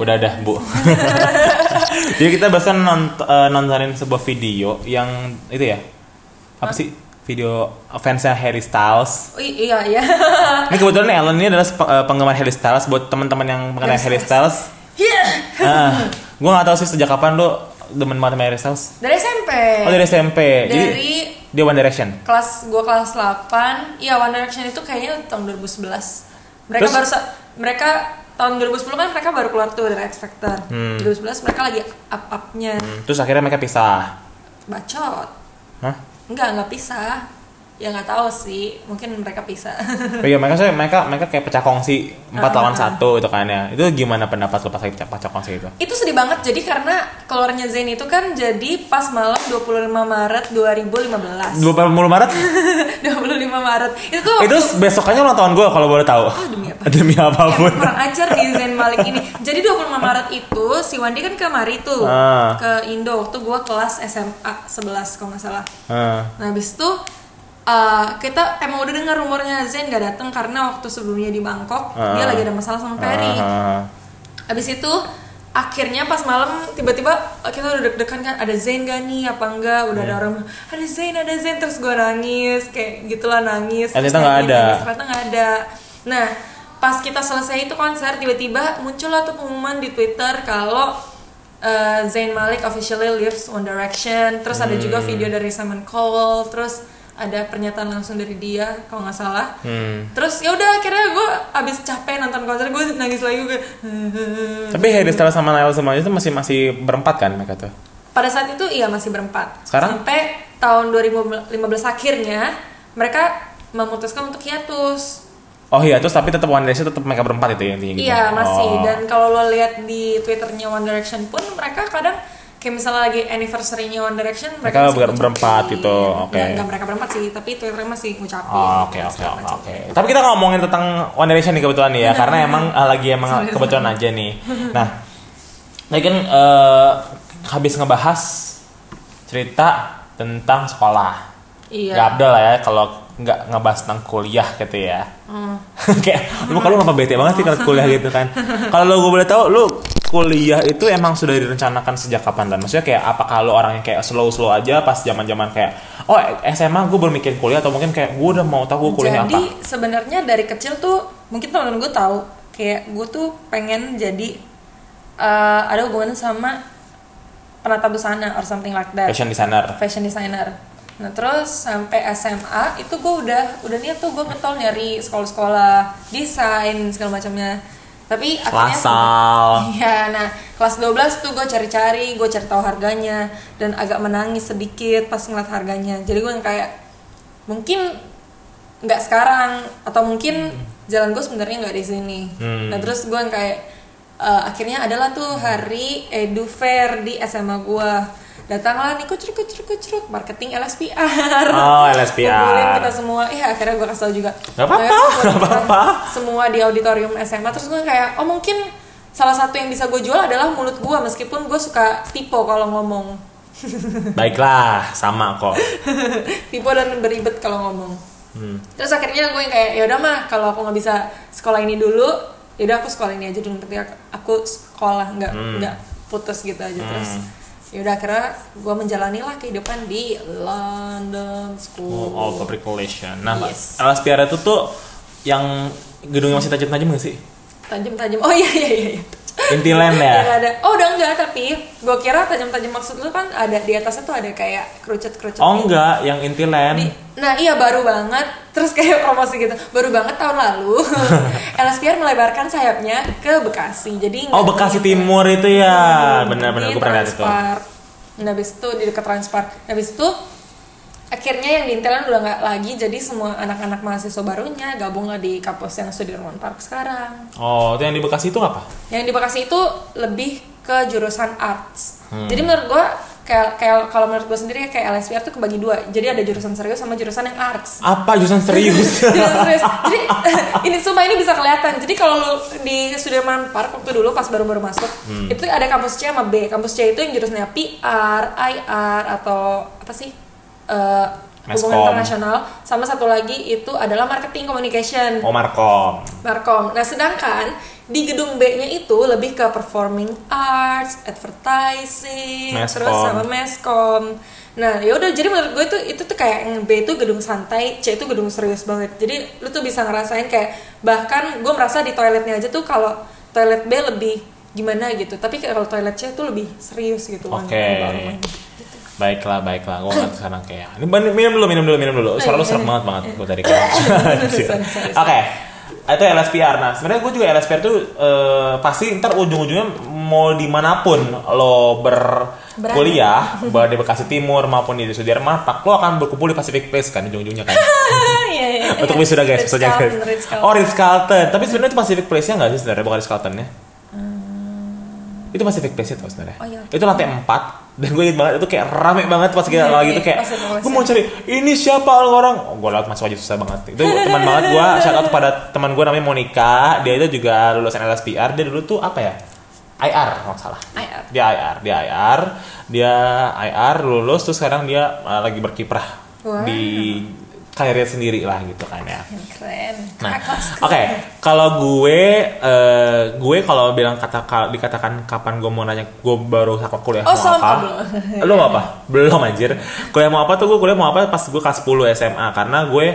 Udah dah, Bu. Jadi kita barusan nont- eh, nontonin sebuah video yang itu ya. Apa sih? Video fansnya Harry Styles. Oh, i- iya iya. Ini kebetulan Ellen ini adalah eh, penggemar Harry Styles buat teman-teman yang mengenai Harry Styles. Iya. Ah, gue gak tahu sih sejak kapan lu demen banget sama Harry Styles. Dari SMP. Oh dari SMP. Jadi Dari dia One Direction. kelas gua kelas 8 iya One Direction itu kayaknya tahun 2011 mereka Terus? baru mereka tahun 2010 kan mereka baru keluar tuh dari X Factor Hmm. 2011 mereka lagi up upnya Hmm, Terus akhirnya mereka pisah. bacot Hah? enggak enggak pisah ya nggak tahu sih mungkin mereka pisah Oh iya mereka saya mereka mereka kayak pecah kongsi empat lawan ah, satu itu kan ya. Itu gimana pendapat lo pas lagi pecah, pecah kongsi itu? itu sedih banget jadi karena keluarnya Zayn itu kan jadi pas malam 25 Maret 2015 20 Maret 25 Maret itu tuh itu besokannya ulang tahun gue kalau boleh tahu. Oh, demi apa? Demi apa pun. Ya, kurang ajar nih Zain Malik ini. Jadi 25 Maret itu si Wandi kan kemari tuh Ah. ke Indo waktu gua kelas SMA 11 kalau nggak salah. Ah. Nah habis itu uh, kita emang udah dengar rumornya Zain nggak datang karena waktu sebelumnya di Bangkok Ah. dia lagi ada masalah sama Perry. Ah, ah, Habis itu akhirnya pas malam tiba-tiba kita udah deg-degan kan ada Zain gak nih apa enggak udah Iya. ada orang ada Zain ada Zain terus gue nangis kayak gitulah nangis Ternyata nggak ada. ternyata nggak ada nah pas kita selesai itu konser tiba-tiba muncul tuh pengumuman di Twitter kalau uh, Zayn Malik officially leaves One Direction terus ada juga Hmm. video dari Simon Cowell terus ada pernyataan langsung dari dia kalau nggak salah Hmm. terus ya udah akhirnya gue abis capek nonton konser gue nangis lagi gue Tapi Harry Styles sama Niall semuanya itu masih masih berempat kan mereka tuh. pada saat itu iya masih berempat Sekarang? sampai tahun 2015 akhirnya mereka memutuskan untuk hiatus Oh iya, terus tapi tetap One Direction tetap mereka berempat itu ya intinya gitu. iya masih Oh. dan kalau lo lihat di twitternya One Direction pun mereka kadang kayak misalnya lagi anniversary-nya One Direction Mereka ngucapin. berempat gitu, oke. Nggak- nggak mereka berempat sih tapi twitternya masih ngucapin Oh, Oke oke oke. Tapi kita ngomongin tentang One Direction nih kebetulan nih ya, karena emang eh, lagi emang Sorry, kebetulan aja nih. Nah, tadi kan eh, habis ngebahas cerita tentang sekolah. iya Gak abdel lah ya kalau nggak ngebahas tentang kuliah gitu ya. Hmm. Kayak lu kalau ngapa bete banget sih kalau kuliah gitu kan. Kalau lu gue boleh tahu lu kuliah itu emang sudah direncanakan sejak kapan dan? Maksudnya kayak apa kalau orang yang kayak slow slow aja pas zaman zaman kayak oh SMA gue belum mikir kuliah atau mungkin kayak gue udah mau tahu gue kuliah jadi apa. sebenarnya dari kecil tuh mungkin teman-teman gue tahu kayak gue tuh pengen jadi eh, ada hubungan sama penata busana or something like that. Fashion designer. Fashion designer. Nah terus sampai SMA itu gue udah udah niat tuh gue ngetol nyari sekolah-sekolah desain segala macamnya tapi akhirnya Lasal Iya, nah kelas 12 tuh gue cari-cari, gue cari tahu harganya dan agak menangis sedikit pas ngeliat harganya. Jadi gue kayak mungkin nggak sekarang atau mungkin jalan gue sebenarnya nggak di sini. Hmm. Nah terus gue kayak eh, akhirnya adalah tuh hari edu fair di SMA gue. Datanglah nih kucruk kucruk kucruk marketing LSPR. Oh, LSPR. Kumpulin kita semua. Iya akhirnya gue kasih tau juga. Gak apa-apa, gak apa-apa. Semua di auditorium SMA terus gue kayak oh mungkin salah satu yang bisa gue jual adalah mulut gue meskipun gue suka tipe kalau ngomong baiklah sama kok tipe dan beribet kalau ngomong hmm. terus akhirnya gue yang kayak ya udah mah kalau aku nggak bisa sekolah ini dulu ya udah aku sekolah ini aja dulu ketika aku sekolah nggak Hmm. nggak putus gitu aja terus Hmm. Ya udah akhirnya gue menjalani lah kehidupan di London School all public relation nah Yes. LSPR itu tuh yang gedungnya masih tajam-tajam gak sih tajam-tajam oh iya iya iya iya. Intiland Yang ya? Ada. Oh udah enggak tapi gue kira tajam-tajam maksud lu kan ada di atasnya tuh ada kayak kerucut-kerucut oh gitu. enggak yang Intiland Di- nah iya baru banget. Terus kayak promosi gitu. Baru banget tahun lalu LSPR melebarkan sayapnya ke Bekasi. Jadi oh Bekasi di- Timur itu ya? Benar-benar di gue pernah lihat itu. Nah habis itu di dekat Transpar Nah, habis itu akhirnya yang di Intiland udah nggak lagi jadi semua anak-anak mahasiswa barunya gabunglah di kampus yang Sudirman Park sekarang oh itu yang di Bekasi itu apa yang di Bekasi itu lebih ke jurusan arts. Hmm. Jadi menurut gua kayak kayak kalau menurut gua sendiri kayak LSPR tuh kebagi dua. Jadi ada jurusan serius sama jurusan yang arts. apa jurusan serius Jurusan serius. Jadi ini sumpah ini bisa kelihatan. Jadi kalau di Sudirman Park waktu dulu pas baru-baru masuk, Hmm. itu ada kampus C sama B. Kampus C itu yang jurusannya PR, IR atau apa sih? Meskom. hubungan internasional sama satu lagi itu adalah marketing communication oh Markom Markom. Nah, sedangkan di gedung B-nya itu lebih ke performing arts, advertising, Meskom. terus sama meskom. Nah, ya udah jadi menurut gue itu itu tuh kayak yang B itu gedung santai, C itu gedung serius banget. Jadi lu tuh bisa ngerasain kayak bahkan gue merasa di toiletnya aja tuh kalau toilet B lebih gimana gitu. Tapi kalau toilet C tuh lebih serius gitu. Oke. wangi-wangi. Baiklah, baiklah. Gue nggak sekarang kayak. Minum dulu, minum dulu, minum dulu. Suara lu serem banget banget gue tadi. Sorry, Oke. Itu LSPR. Nah, sebenarnya gue juga LSPR tuh eh, pasti ntar ujung-ujungnya mau di mana pun lo berkuliah, baik di Bekasi Timur maupun di Sudirman, Pak, lo akan berkumpul di Pacific Place kan ujung-ujungnya kan. Iya, iya, iya. Untuk wisuda guys, maksudnya guys. Carlton, Ritz Carlton. Oh, Ritz Carlton. Tapi sebenarnya itu Pacific Place-nya nggak sih sebenarnya bukan Ritz Carlton-nya? Itu Pacific Place itu sebenarnya. Oh, iya. Itu lantai 4 dan gue inget banget itu kayak rame banget pas kita Iya, lagi iya, itu kayak Pacific Place, gue mau cari ini siapa orang? Oh, gue lewat masuk aja susah banget. Itu teman banget gue shout out pada teman gue namanya Monica dia itu juga lulusan LSPR dia dulu tuh apa ya? IR kalau nggak salah. IR. dia IR dia IR dia IR lulus terus sekarang dia uh, lagi berkiprah Wow. di karirnya sendiri lah gitu kan ya Keren. Nah, oke, kalau gue, eh, gue kalau bilang kata ka- dikatakan kapan gue mau nanya, gue baru sakit kuliah Oh, mau sama apa? belum? Lu mau apa? Belum anjir. Kuliah mau apa tuh gue kuliah mau apa pas gue kelas 10 SMA karena gue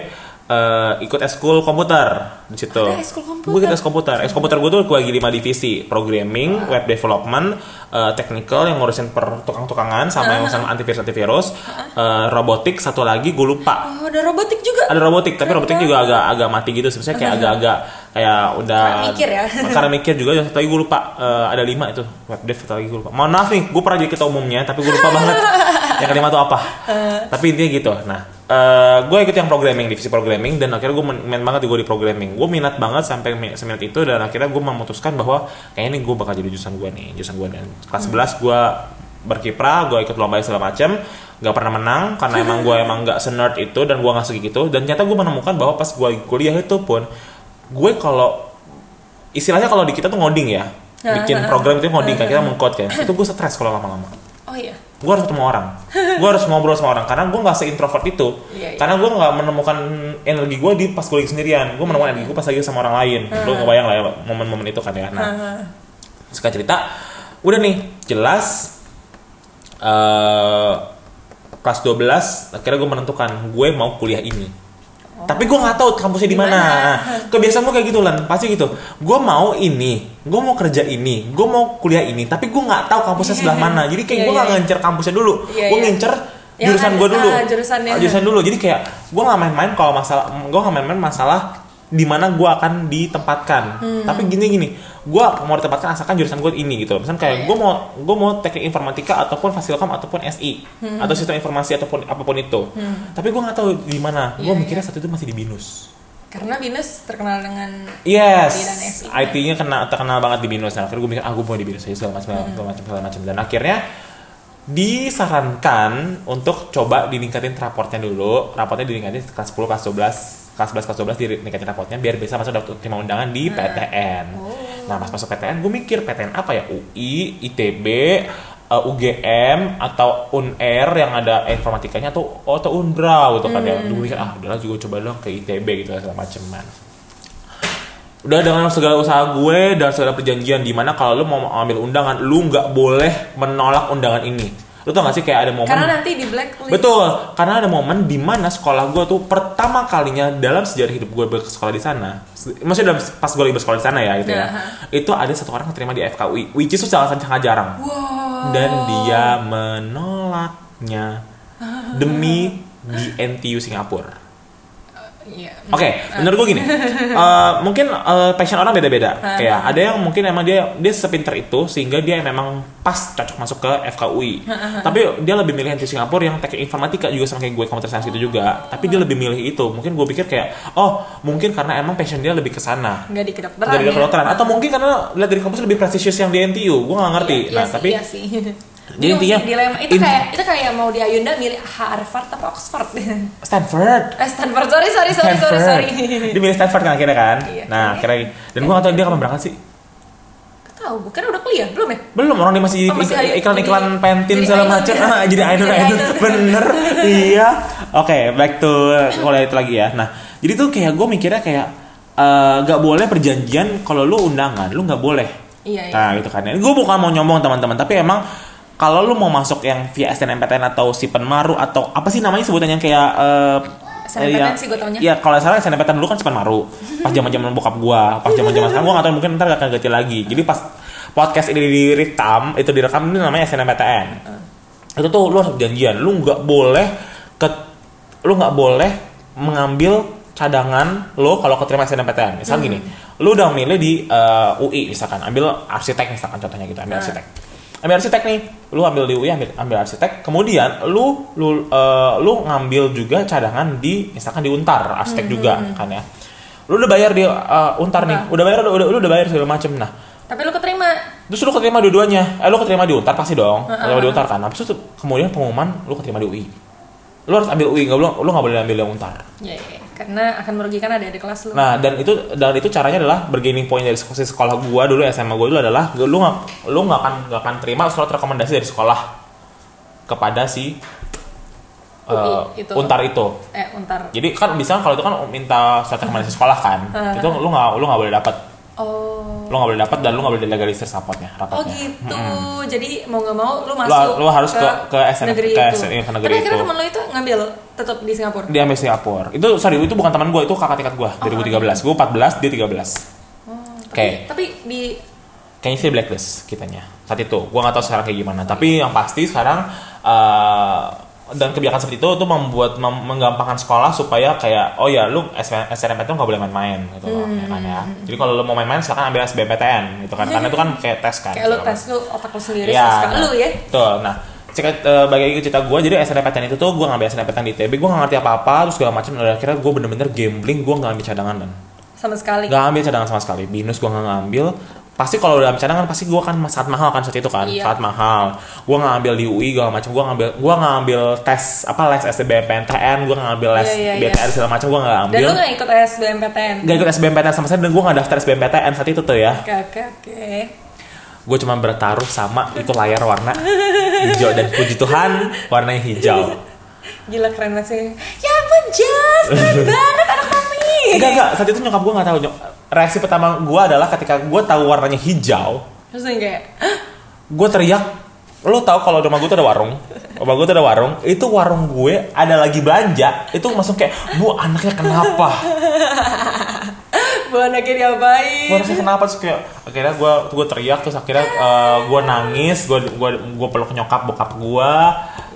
eh, ikut eskul komputer di situ. Ada ekskul komputer? Gue ikut eskul komputer. Ekskul komputer gue tuh bagi lima divisi, programming, web development, eh, technical yang ngurusin per tukang-tukangan sama yang ngurusin antivirus antivirus, eh, robotik satu lagi gue lupa. Oh, ada robotik juga. ada robotik tapi robotik juga agak agak mati gitu sebenarnya kayak agak-agak kayak udah Karena mikir ya. karena mikir juga satu lagi gue lupa. Eh, ada lima itu web dev satu lagi gue lupa. Mohon maaf nih gue pernah jadi ketua umumnya tapi gue lupa banget. Yang kelima tuh apa. Tapi intinya gitu. Nah eh, gue ikut yang programming divisi programming dan akhirnya gue main banget gue di programming. Gue minat banget sampai mi- seminat itu dan akhirnya gue memutuskan bahwa kayaknya ini gue bakal jadi jurusan gue nih jurusan gue dan kelas 11 gue berkiprah gue ikut lomba segala macam nggak pernah menang karena emang gue emang nggak senerd itu dan gue nggak segitu dan ternyata gue menemukan bahwa pas gue kuliah itu pun gue kalau istilahnya kalau di kita tuh ngoding ya bikin program itu ngoding kan kita mengcode kan itu gue stres kalau lama-lama. Oh iya. Gue harus ketemu orang. Gue harus ngobrol sama orang. Karena gue nggak seintrovert itu. Iya, iya. karena gue nggak menemukan energi gue di pas gue lagi sendirian. Gue menemukan energi gue pas lagi sama orang lain. Lo ngebayang lah ya momen-momen itu kan ya. Nah suka cerita. Udah nih jelas eh kelas 12 akhirnya gue menentukan gue mau kuliah ini tapi gue nggak tahu kampusnya di mana. Kebiasaan gue kayak gitu lan pasti gitu. Gue mau ini gue mau kerja ini gue mau kuliah ini tapi gue nggak tahu kampusnya sebelah mana. Jadi kayak Iya, gue nggak iya. ngincer kampusnya dulu. Iya, gue iya. ngincer jurusan gue dulu. Ah, jurusan dulu. Jadi kayak gue nggak main-main kalau masalah gue nggak main-main masalah di mana gue akan ditempatkan Hmm. tapi gini gini gue mau ditempatkan asalkan jurusan gue ini gitu misalnya kayak Iya. gue mau gue mau teknik informatika ataupun fasilkom ataupun SI Hmm. atau sistem informasi ataupun apa pun itu tapi gue nggak tahu di mana gue Iya, mikirnya saat itu masih di binus Karena Binus terkenal dengan Yes. IT-nya kena terkenal banget di binus. Nah, akhirnya gue mikir, ah gue mau di binus aja segala macam, Hmm. segala macam, segala macam. Dan akhirnya disarankan untuk coba diningkatin raportnya dulu. Raportnya diningkatin kelas 10, kelas 12, kelas 11, kelas 12 diningkatin raportnya biar bisa masuk daftar terima undangan di PTN. Oh. Nah, pas masuk PTN, gue mikir PTN apa ya? UI, ITB, eh, UGM atau UNR yang ada informatikanya atau atau Unbra gitu kan ya. Hmm. Gue mikir ah udahlah juga coba dong ke ITB gitu segala macem man udah dengan segala usaha gue dan segala perjanjian di mana kalau lu mau ambil undangan lu nggak boleh menolak undangan ini lu tau gak sih kayak ada momen karena nanti di blacklist. betul karena ada momen di mana sekolah gue tuh pertama kalinya dalam sejarah hidup gue bersekolah di sana maksudnya dalam pas gue lagi bersekolah di sana ya gitu ya Aha. itu ada satu orang yang terima di FKUI which is tuh sangat sangat jarang Wow. dan dia menolaknya demi di NTU Singapura Iya. Oke, menurut gue gini, eh, mungkin eh, passion orang beda-beda. Kayak ada yang mungkin emang dia dia sepinter itu sehingga dia memang pas cocok masuk ke FKUI. Tapi dia lebih milih di Singapura yang teknik informatika juga sama kayak gue computer science itu juga. Tapi dia lebih milih itu. Mungkin gue pikir kayak, oh mungkin karena emang passion dia lebih ke sana. Nggak di kedokteran. Dari ya. kedokteran atau mungkin karena lihat dari kampus lebih prestisius yang di NTU. Gue gak ngerti. Iya, nah, sih, tapi iya sih. Jadi Bingung intinya- dilema itu in- kayak itu kayak mau di Ayunda milih Harvard apa Oxford Stanford eh Stanford sorry sorry sorry sorry sorry Dia milih Stanford kan akhirnya kan. Iya. Nah, akhirnya dan gue gak tau dia kapan berangkat sih. tahu bukan udah kuliah belum ya Belum orang dia masih, Oh, iklan-iklan jadi- pentin segala macam. Ah, jadi idol idol. Bener. iya. Oke, back to mulai itu lagi ya. Nah, jadi tuh kayak gue mikirnya kayak nggak boleh perjanjian kalau lu undangan lu nggak boleh Iya, iya. nah gitu kan gue bukan mau nyombong teman-teman tapi emang kalau lu mau masuk yang via SNMPTN atau si penmaru atau apa sih namanya sebutannya yang kayak eh, SNMPTN ya- sih gua taunya. Iya, kalau salah SNMPTN dulu kan si penmaru. Pas zaman-zaman bokap gua, pas zaman-zaman sekarang gua nggak tahu mungkin ntar gak akan ganti lagi. Jadi pas podcast ini direkam, itu direkam ini namanya SNMPTN. Itu tuh lu harus janjian, lu nggak boleh ke lu nggak boleh mengambil cadangan lo kalau keterima SNMPTN. Misal gini, lu udah milih di eh, UI misalkan, ambil arsitek misalkan contohnya gitu, ambil Ah. arsitek. Ambil arsitek nih, lu ambil di UI ambil ambil arsitek, kemudian lu lu eh, lu ngambil juga cadangan di misalkan di Untar, arsitek juga kan ya. Lu udah bayar di eh, Untar nih, udah bayar udah, lu udah bayar segala macem nah. Tapi lu keterima. Terus lu keterima dua-duanya. Eh lu keterima di Untar pasti dong. Keterima di Untar kan. Nah, terus tuh kemudian pengumuman lu keterima di UI. Lu harus ambil UI, nggak lu lu nggak boleh ambil yang Untar. Ya, ya. Karena akan merugikan ada di kelas lu. Nah, dan itu dan itu caranya adalah bergaining point dari sekolah, sekolah gua dulu SMA gua dulu adalah lu nggak lu nggak akan nggak akan terima surat rekomendasi dari sekolah kepada si UI eh, itu. Untar itu. eh, untar. Jadi kan bisa kalau itu kan minta surat rekomendasi sekolah kan. Ah. itu lu nggak lu nggak boleh dapat. Oh. Lu nggak boleh dapat dan lu nggak boleh delegalisir rapotnya, Oh rapotnya. gitu. Jadi mau nggak mau lu masuk lu harus ke- ke SN negeri ke itu. SN ke negeri Tapi akhirnya temen lu itu ngambil tetap di Singapura. Dia ambil Singapura. Itu sorry itu bukan teman gua, itu kakak tingkat gua 2013. Gua 14, dia 13. Oh, Oke. tapi di kayaknya sih blacklist kitanya saat itu gue nggak tahu sekarang kayak gimana tapi yang pasti sekarang eh, dan kebijakan seperti itu tuh membuat mem- menggampangkan sekolah supaya kayak oh ya lu SN- SNMPTN nggak boleh main-main gitu loh ya kan ya jadi kalau lu mau main-main silakan ambil SBMPTN gitu kan karena itu kan kayak tes kan kayak lu segala tes lu otak lu sendiri suka nah, lu ya. Betul. Nah, cerita uh, bagi cerita gue, jadi SNMPTN itu tuh gue ngambil SNMPTN di ITB, gue gak ngerti apa-apa, terus segala macam. Dan akhirnya gue bener-bener gambling, gue gak ambil cadangan dan Sama sekali. gak ambil cadangan sama sekali. Binus gue gak ngambil. Pasti kalau udah ambil cadangan pasti gue kan sangat mahal kan saat itu kan, Iya. sangat mahal. Gue nggak ambil di UI segala macam, gue ngambil, gue nggak ambil tes apa les SBMPTN, gue nggak ambil les Iya, iya, iya. BTN segala macam, gue nggak Dan ambil. lu gak ikut SBMPTN. Gak ikut SBMPTN sama sekali dan gue gak daftar SBMPTN saat itu tuh ya. Oke oke oke. gue cuma bertaruh sama itu layar warna hijau dan puji Tuhan warnanya hijau Gila keren banget sih. Ya ampun Jas, keren banget anak mami. enggak enggak. Saat itu nyokap gue nggak tahu. Reaksi pertama gue adalah ketika gue tahu warnanya hijau Terus yang kayak gue teriak lo tahu kalau rumah gue tuh ada warung? Rumah gue tuh ada warung. Itu warung gue ada lagi belanja. Itu langsung kayak bu anaknya kenapa? Bu anaknya diapain? gue rasanya kenapa? Terus kayak akhirnya gue gue teriak terus akhirnya gue nangis gue gue gue peluk nyokap bokap gue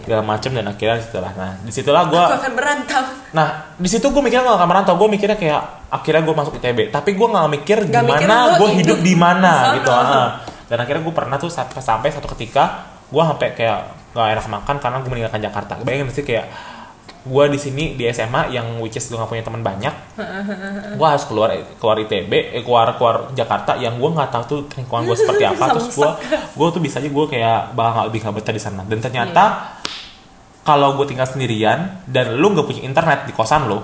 segala macem dan akhirnya di situlah nah di situlah gue akan berantem. Nah, di situ gue mikirnya gak akan merantau. Gue mikirnya kayak akhirnya gue masuk ITB. Tapi gue gak mikir Nggak mikir gimana lu gue hidup di mana gitu. ah. Dan akhirnya gue pernah tuh sampai, sampai satu ketika gue sampai kayak gak enak makan karena gue meninggalkan Jakarta. Bayangin sih kayak gue di sini di SMA yang which is gue gak punya teman banyak. gue harus keluar keluar ITB, eh, keluar keluar Jakarta yang gue nggak tahu tuh lingkungan gue seperti apa. Terus gue gue tuh bisa aja gue kayak bakal lebih nggak betah di sana. Dan ternyata kalau gue tinggal sendirian dan lu nggak punya internet di kosan lu,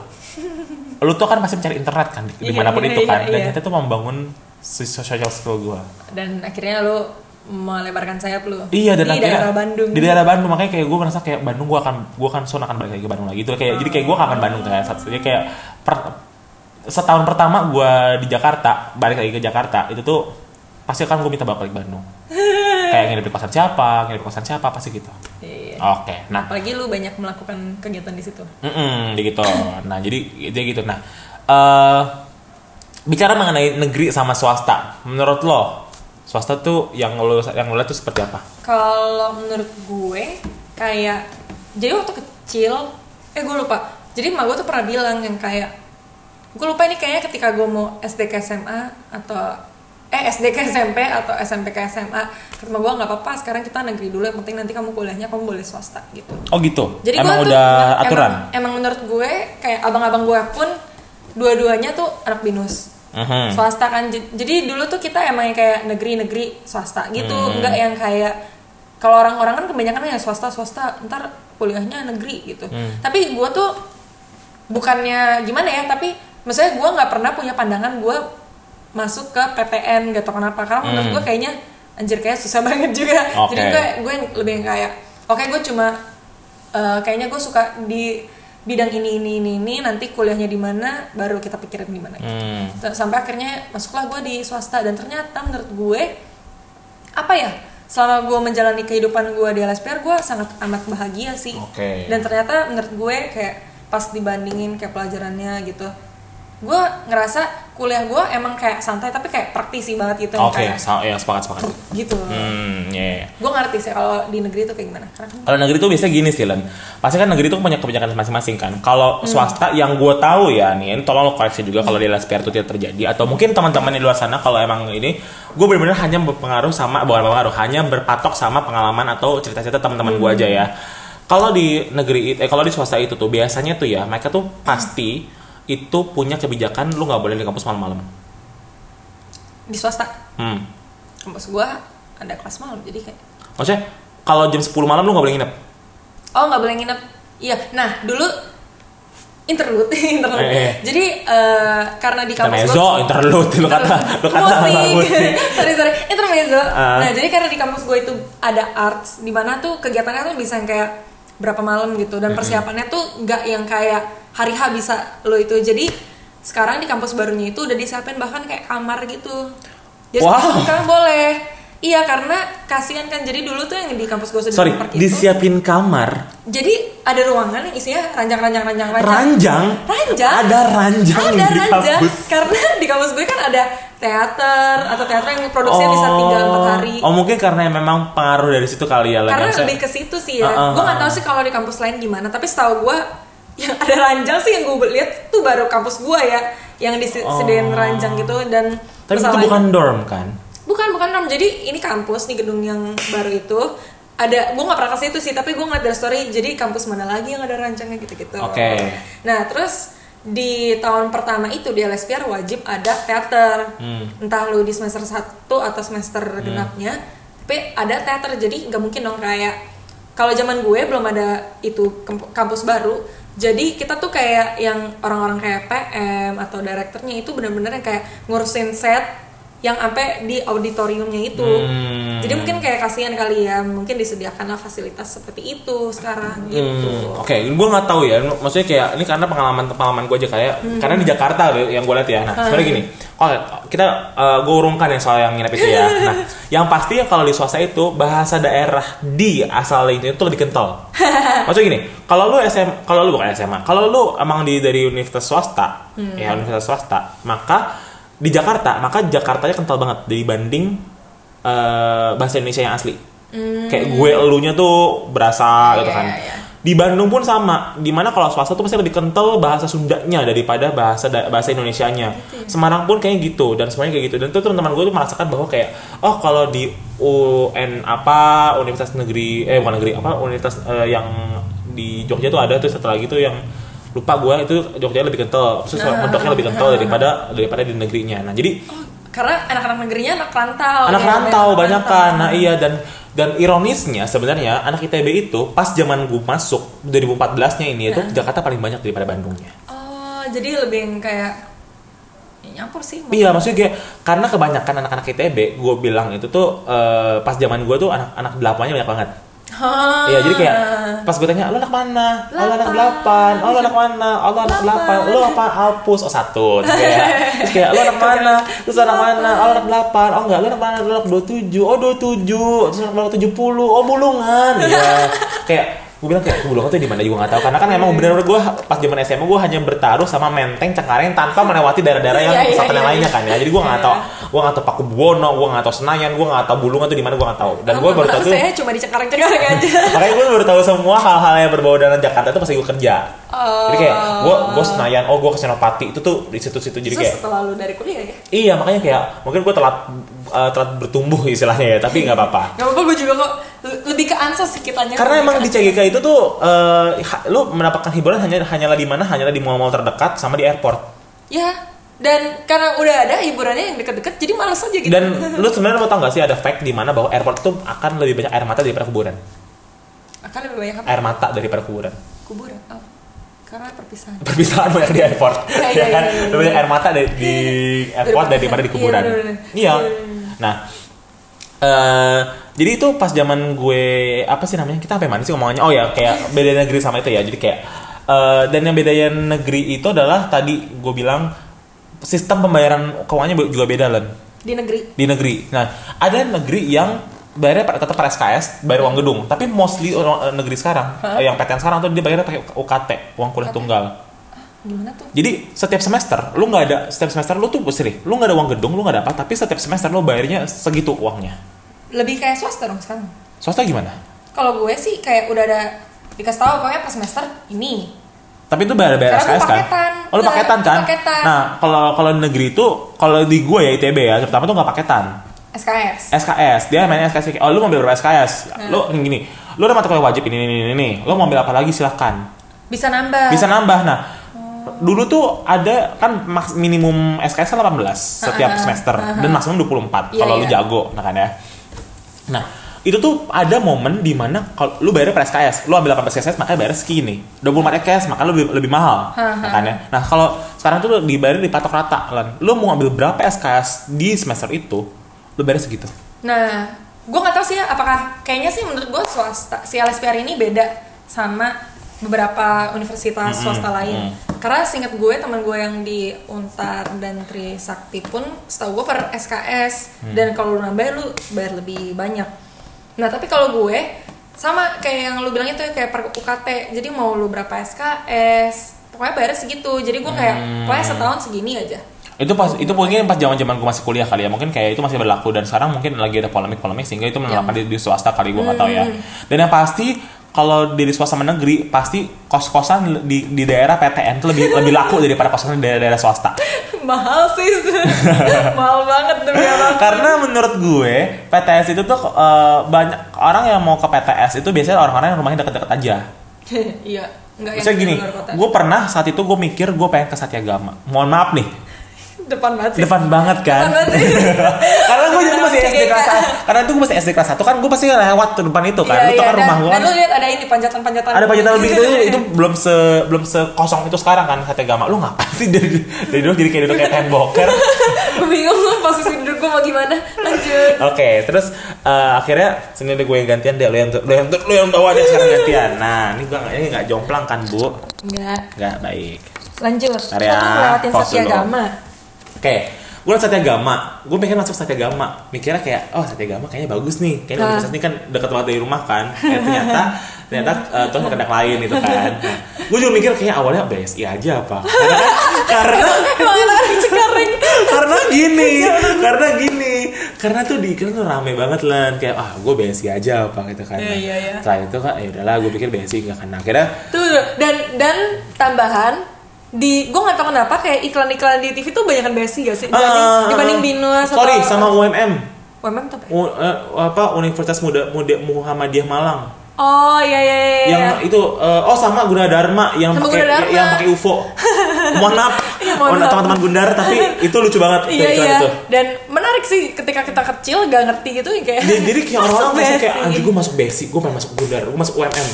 lu tuh kan pasti mencari internet kan di- Iya, di mana pun iya, itu kan. iya, Dan iya. itu tuh membangun social skill gue. Dan akhirnya lu melebarkan sayap lu. Iya dan di akhirnya daerah Bandung. Di daerah Bandung makanya kayak gue merasa kayak Bandung gue akan gue akan soon akan balik lagi ke Bandung lagi. Itu kayak jadi kayak gue akan Bandung kayak saat jadi kayak per- setahun pertama gue di Jakarta balik lagi ke Jakarta itu tuh pasti kan gue minta balik Bandung. kayak nginep di kosan siapa, nginep di kosan siapa pasti gitu. Iya. Oke, nah Apalagi lu banyak melakukan kegiatan di situ. Mm-mm, gitu. Nah, jadi dia gitu. Nah, eh bicara mengenai negeri sama swasta, menurut lo swasta tuh yang lo yang lo lihat tuh seperti apa? Kalau menurut gue kayak jadi waktu kecil eh gue lupa. Jadi emak gue tuh pernah bilang yang kayak gue lupa ini kayaknya ketika gue mau SD ke SMA atau eh SD ke SMP atau SMP ke SMA kata gue nggak apa-apa sekarang kita negeri dulu yang penting nanti kamu kuliahnya kamu boleh swasta gitu. Oh gitu. Jadi emang gua tuh udah emang- aturan. Emang, emang menurut gue kayak abang-abang gue pun dua-duanya tuh anak binus Mhm. swasta kan jadi dulu tuh kita emang yang kayak negeri-negeri swasta gitu Hmm. enggak yang kayak kalau orang-orang kan kebanyakan ya swasta swasta ntar kuliahnya negeri gitu Hmm. tapi gue tuh bukannya gimana ya tapi maksudnya gue nggak pernah punya pandangan gue masuk ke PTN gak tau kenapa karena menurut Hmm. gue kayaknya anjir kayak susah banget juga Oke. jadi gue gue lebih kayak oke gue cuma eh, kayaknya gue suka di bidang ini ini ini ini nanti kuliahnya di mana baru kita pikirin di mana Hmm. T- sampai akhirnya masuklah gue di swasta dan ternyata menurut gue apa ya selama gue menjalani kehidupan gue di LSPR gue sangat amat bahagia sih Oke. dan ternyata menurut gue kayak pas dibandingin kayak pelajarannya gitu gue ngerasa kuliah gue emang kayak santai tapi kayak praktisi banget gitu Oke, kayak sa- ya sepakat sepakat. gitu Hmm, ya. ya. gue ngerti sih kalau di negeri itu kayak gimana karena Kalau negeri tuh biasanya gini sih, Len. Pasti kan negeri tuh punya kebijakan masing-masing kan. Kalau Hmm. swasta yang gue tahu ya nih, tolong lo koreksi juga kalau di LSPR itu tidak terjadi. Atau mungkin teman-teman di luar sana kalau emang ini, gue benar-benar hanya berpengaruh sama, bukan berpengaruh, hanya berpatok sama pengalaman atau cerita-cerita teman-teman gue aja ya. Kalau di negeri, eh kalau di swasta itu tuh biasanya tuh ya, mereka tuh pasti itu punya kebijakan lu nggak boleh di kampus malam-malam. di swasta Hmm. kampus gue ada kelas malam jadi kayak Maksudnya kalau jam 10 malam lu nggak boleh nginep. oh nggak boleh nginep iya nah dulu interlude interlude Eh, eh. jadi eh, karena di kampus Intermezzo, interlude, lu kata, lu kata musik, sorry sorry intermezzo Ah. nah jadi karena di kampus gue itu ada arts di mana tuh kegiatannya tuh bisa kayak berapa malam gitu. Dan persiapannya tuh nggak yang kayak hari H bisa lo itu. Jadi sekarang di kampus barunya itu udah disiapin bahkan kayak kamar gitu. Jadi Wow. sekarang boleh. Iya karena kasihan kan. Jadi dulu tuh yang di kampus gue sudah Sorry, itu disiapin kamar. jadi ada ruangan yang isinya ranjang-ranjang ranjang. Ranjang? ranjang. Ada ranjang ada di ranjang. kampus. karena di kampus gue kan ada teater atau teater yang produksinya bisa tiga empat hari Oh mungkin karena memang pengaruh dari situ kali ya karena Maksudnya- lebih ke situ sih ya Ah, ah, gue nggak ah. tahu sih kalau di kampus lain gimana tapi setahu gue yang ada ranjang sih yang gue lihat tuh baru kampus gue ya yang disediain Oh. ranjang gitu dan Tapi itu bukan dorm kan? bukan bukan Rom jadi ini kampus nih gedung yang baru itu ada gue nggak pernah ke situ sih tapi gue ngeliat dari story jadi kampus mana lagi yang ada rancangnya gitu-gitu Oke. nah terus di tahun pertama itu di LSPR wajib ada teater Hmm. entah lu di semester 1 atau semester genapnya tapi ada teater jadi nggak mungkin dong kayak kalau zaman gue belum ada itu kamp- kampus baru jadi kita tuh kayak yang orang-orang kayak PM atau direkturnya itu bener-bener yang kayak ngurusin set yang sampai di auditoriumnya itu Hmm. jadi mungkin kayak kasihan kali ya mungkin disediakanlah fasilitas seperti itu sekarang gitu Hmm, Oke, gue nggak tahu ya. Maksudnya kayak ini karena pengalaman pengalaman gue aja kayak Hmm. karena di Jakarta yang gue lihat ya. Nah, sebenarnya gini, oh kita gue urungkan yang soal yang nginep itu ya. Nah, yang pasti ya kalau di swasta itu bahasa daerah di asal itu tuh lebih kental. Maksudnya gini, kalau lu SM, kalau lu bukan SMA, kalau lu emang di dari universitas swasta, Hmm. ya universitas swasta, maka di Jakarta, maka Jakartanya kental banget dibanding eh, bahasa Indonesia yang asli. Kayak gue elunya tuh berasa gitu Hmm. Iya, kan. iya, iya. Di Bandung pun sama. Di mana kalau swasta tuh pasti lebih kental bahasa Sundanya daripada bahasa da- bahasa Indonesianya. Gitu ya. Semarang pun kayak gitu dan semuanya kayak gitu. Dan tuh teman-teman gue tuh merasakan bahwa kayak oh kalau di UN apa universitas negeri eh bukan negeri apa universitas eh, yang di Jogja tuh ada tuh satu lagi tuh yang lupa gue itu Jogja lebih kental, terus Nah. lebih kental daripada daripada di negerinya. Nah jadi karena anak-anak negerinya anak rantau. Anak ya, rantau banyak kan. Nah iya dan dan ironisnya sebenarnya anak ITB itu pas zaman gue masuk 2014 nya ini itu Jakarta paling banyak daripada Bandungnya. Oh jadi lebih kayak ya, nyampur sih. Iya maksudnya kayak karena kebanyakan anak-anak ITB gue bilang itu tuh eh, pas zaman gue tuh anak-anak delapannya banyak banget Hah. Iya jadi kayak pas gue tanya lo anak mana? Oh lo anak delapan. Oh lo anak mana? Oh lo anak delapan. Lo apa? Alpus. Oh satu. Terus kayak, terus kayak lo anak mana? Terus anak mana? Oh lo anak delapan. Oh enggak lo anak mana? Lo anak dua tujuh. Oh dua tujuh. Terus anak berapa tujuh puluh. Oh bulungan. Iya. kayak gue bilang kayak bulungan tuh di mana? Juga nggak tahu. Karena kan emang bener-bener gue pas zaman SMA gue hanya bertaruh sama menteng cengkareng tanpa melewati daerah-daerah yang iya, pesantren iya, lainnya kan ya. Jadi gue nggak Iya. tahu gue nggak tahu Pakubuwono gue nggak tahu Senayan gue nggak tahu bulungan tuh di mana gue nggak tahu. Dan gue baru tahu tuh saya cuma di Cengkareng-Cengkareng aja. Makanya gue baru tahu semua hal-hal yang berbau dengan Jakarta itu pas gue kerja. Oh. jadi kayak gue gue Senayan oh gue ke Senopati itu tuh di situ-situ. Jadi kayak setelah lu dari kuliah ya? Iya makanya kayak mungkin gue telat eh, telat bertumbuh istilahnya ya tapi nggak apa-apa. Gak apa-apa gue juga kok le- lebih ke ansos sih kitanya. Karena emang di. CGK itu tuh ha- lu mendapatkan hiburan hanya hanyalah di mana? Hanyalah di mall-mall terdekat sama di airport. Ya dan karena udah ada hiburannya yang deket-deket jadi males aja gitu. Dan lu sebenarnya mau tau gak sih ada fact di mana bahwa airport tuh akan lebih banyak air mata daripada kuburan? Akan lebih banyak apa? Air mata daripada kuburan. Kuburan oh. karena perpisahan. Perpisahan banyak di airport. Iya, ya iya, kan? iya, iya. lebih banyak air mata di, di airport Daripada- di iya, kuburan. iya. Iya, nah eh jadi itu pas zaman gue apa sih namanya kita sampai mana sih ngomongannya oh ya kayak beda negeri sama itu ya jadi kayak Eh, dan yang bedanya negeri itu adalah tadi gue bilang sistem pembayaran keuangannya juga beda Len di negeri di negeri. Nah, ada negeri yang bayarnya tetap per SKS, bayar uang gedung. Tapi mostly orang- eh, negeri sekarang, eh, yang PTN sekarang tuh dia bayarnya pakai UKT, uang kuliah tunggal. Gimana tuh Jadi setiap semester lu nggak ada setiap semester lu tuh sih, lu nggak ada uang gedung, lu nggak ada apa, tapi setiap semester lu bayarnya segitu uangnya. lebih kayak swasta dong sekarang Swasta gimana? kalau gue sih kayak udah ada dikasih tahu pokoknya per semester ini Tapi itu bayar bayar Karena SKS kan? Oh, lu Iya, paketan kan? paketan. Nah, kalau kalau negeri itu kalau di gue ya ITB ya, terutama tuh nggak paketan. SKS SKS, dia mainnya SKS oh lu mau ambil berapa SKS? Lu gini, lu ada mata kuliah wajib ini ini ini ini, lu mau ambil apa lagi silahkan. bisa nambah Bisa nambah. Nah, dulu tuh ada kan maks minimum SKS kan 18 setiap semester dan maksimum 24 Iya, kalau lu iya. jago, nah kan ya. Nah, itu tuh ada momen di mana kalau lu bayar per SKS, lu ambil 18 SKS makanya bayar segini. 24 SKS makanya lebih lebih mahal, makanya. Nah, kalau sekarang tuh dibayar dipatok rata, Lan. Lu mau ambil berapa SKS di semester itu, lu bayar segitu. Nah, gue nggak tahu sih ya, apakah kayaknya sih menurut gue swasta si LSPR ini beda sama beberapa universitas swasta lain. Karena singkat gue teman gue yang di Untar dan Trisakti pun setahu gue per SKS dan kalau lu nambah lu bayar lebih banyak. Nah tapi kalau gue sama kayak yang lu bilang itu kayak per UKT. Jadi mau lu berapa SKS pokoknya bayar segitu. Jadi gue kayak pokoknya setahun segini aja. itu pas itu mungkin pas zaman zaman gue masih kuliah kali ya mungkin kayak itu masih berlaku dan sekarang mungkin lagi ada polemik polemik sehingga itu menerapkan di, di swasta kali gue nggak tahu ya dan yang pasti kalau di swasta negeri pasti kos kosan di, di daerah PTN itu lebih lebih laku daripada kos kosan di daerah, daerah swasta Mahal sih, mahal banget demi apa? karena menurut gue PTS itu tuh eh, banyak orang yang mau ke PTS itu biasanya orang-orang yang rumahnya deket-deket aja Iya, enggak Misalnya gini, luar kota. gue pernah saat itu gue mikir gue pengen ke Satyagama. Mohon maaf nih, depan banget sih. depan banget kan Depan banget sih. karena gue masih SD kelas karena itu gue masih SD kelas 1 kan gue pasti lewat tuh depan itu kan Iya, lu tau iya, kan rumah gue dan lu lihat ada ini panjatan-panjatan. ada panjatan lebih gitu itu belum se belum sekosong itu sekarang kan Satya Gama lu ngapain sih dari dari dulu jadi kayak duduk kayak tembok gue bingung posisi duduk gue mau gimana. Lanjut. Oke, terus eh, akhirnya sini gue yang gantian deh, lu yang lu yang lu yang bawa deh sekarang gantian. Nah, ini gue ini nggak jomplang kan bu? Enggak. Nggak baik. Lanjut. Bentar ya, Kita ngelewatin Oke, gue Satya Gama, gue pengen masuk Satya Gama, mikirnya kayak, oh Satya Gama kayaknya bagus nih, kayaknya universitas ini kan deket banget dari rumah kan, eh, ternyata ternyata uh, terus kedak lain gitu kan. Nah, gue juga mikir kayak awalnya BSI aja apa, karena kan, karena karena gini, karena gini, karena tuh di iklan tuh rame banget lah, kayak ah gue BSI aja apa? Gitu kan. Iya, Nah, iya, iya. Setelah itu kan, ya udahlah, gue pikir BSI nggak kan. Nah, akhirnya Tuh dan dan tambahan di gue nggak tahu kenapa kayak iklan-iklan di TV tuh banyak besi gak sih dibanding, ah, dibanding Binus sorry atau sama UMM, UMM tuh apa? U- eh, apa Universitas Muda, Muda Muhammadiyah Malang. Oh iya iya iya. yang iya. itu eh, oh sama Gunadarma yang Sama pakai yang pakai UFO. mohon maaf. Iya, mohon maaf. teman-teman Gundar tapi itu lucu banget Iya iklan iya. itu. Dan menarik sih ketika kita kecil gak ngerti gitu kayak. Jadi, jadi kayak orang-orang masuk kayak anjir gue masuk basic, gue pengen masuk Gundar, gue masuk UMM.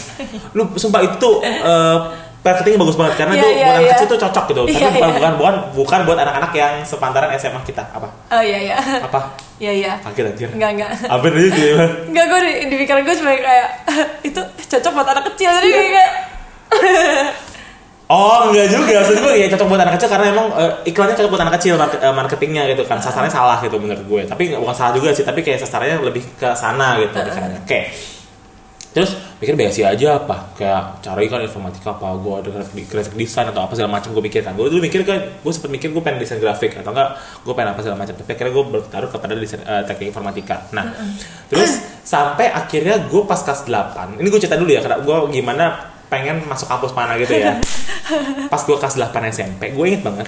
Lu sumpah itu eh marketingnya bagus banget karena Iya, itu iya, buat anak kecil tuh cocok gitu. Tapi Iya, bukan, iya. bukan bukan bukan buat anak-anak yang sepantaran SMA kita. Apa? Oh iya iya. Apa? Iya iya. Kaget anjir. Enggak enggak. Apa aja gitu ya. Enggak gue di, di pikiran gue cuma kayak itu cocok buat anak kecil jadi kayak Oh enggak juga, maksud gue ya cocok buat anak kecil karena emang eh, iklannya cocok buat anak kecil market- eh, marketingnya gitu kan sasarannya salah gitu menurut gue tapi bukan salah juga sih tapi kayak sasarannya lebih ke sana gitu pikirannya. Oke. Terus pikir BSI aja apa? Kayak cari kan informatika apa? Gue ada graphic, graphic design atau apa segala macam gue pikir kan gue dulu mikir kan gue sempet mikir gue pengen desain grafik. Atau enggak gue pengen apa segala macam. Tapi akhirnya gue bertaruh kepada desain eh, teknik informatika. Nah terus sampai akhirnya gue pas kelas 8 ini gue cerita dulu ya karena gue gimana pengen masuk kampus mana gitu ya. Pas gue kelas 8 SMP gue inget banget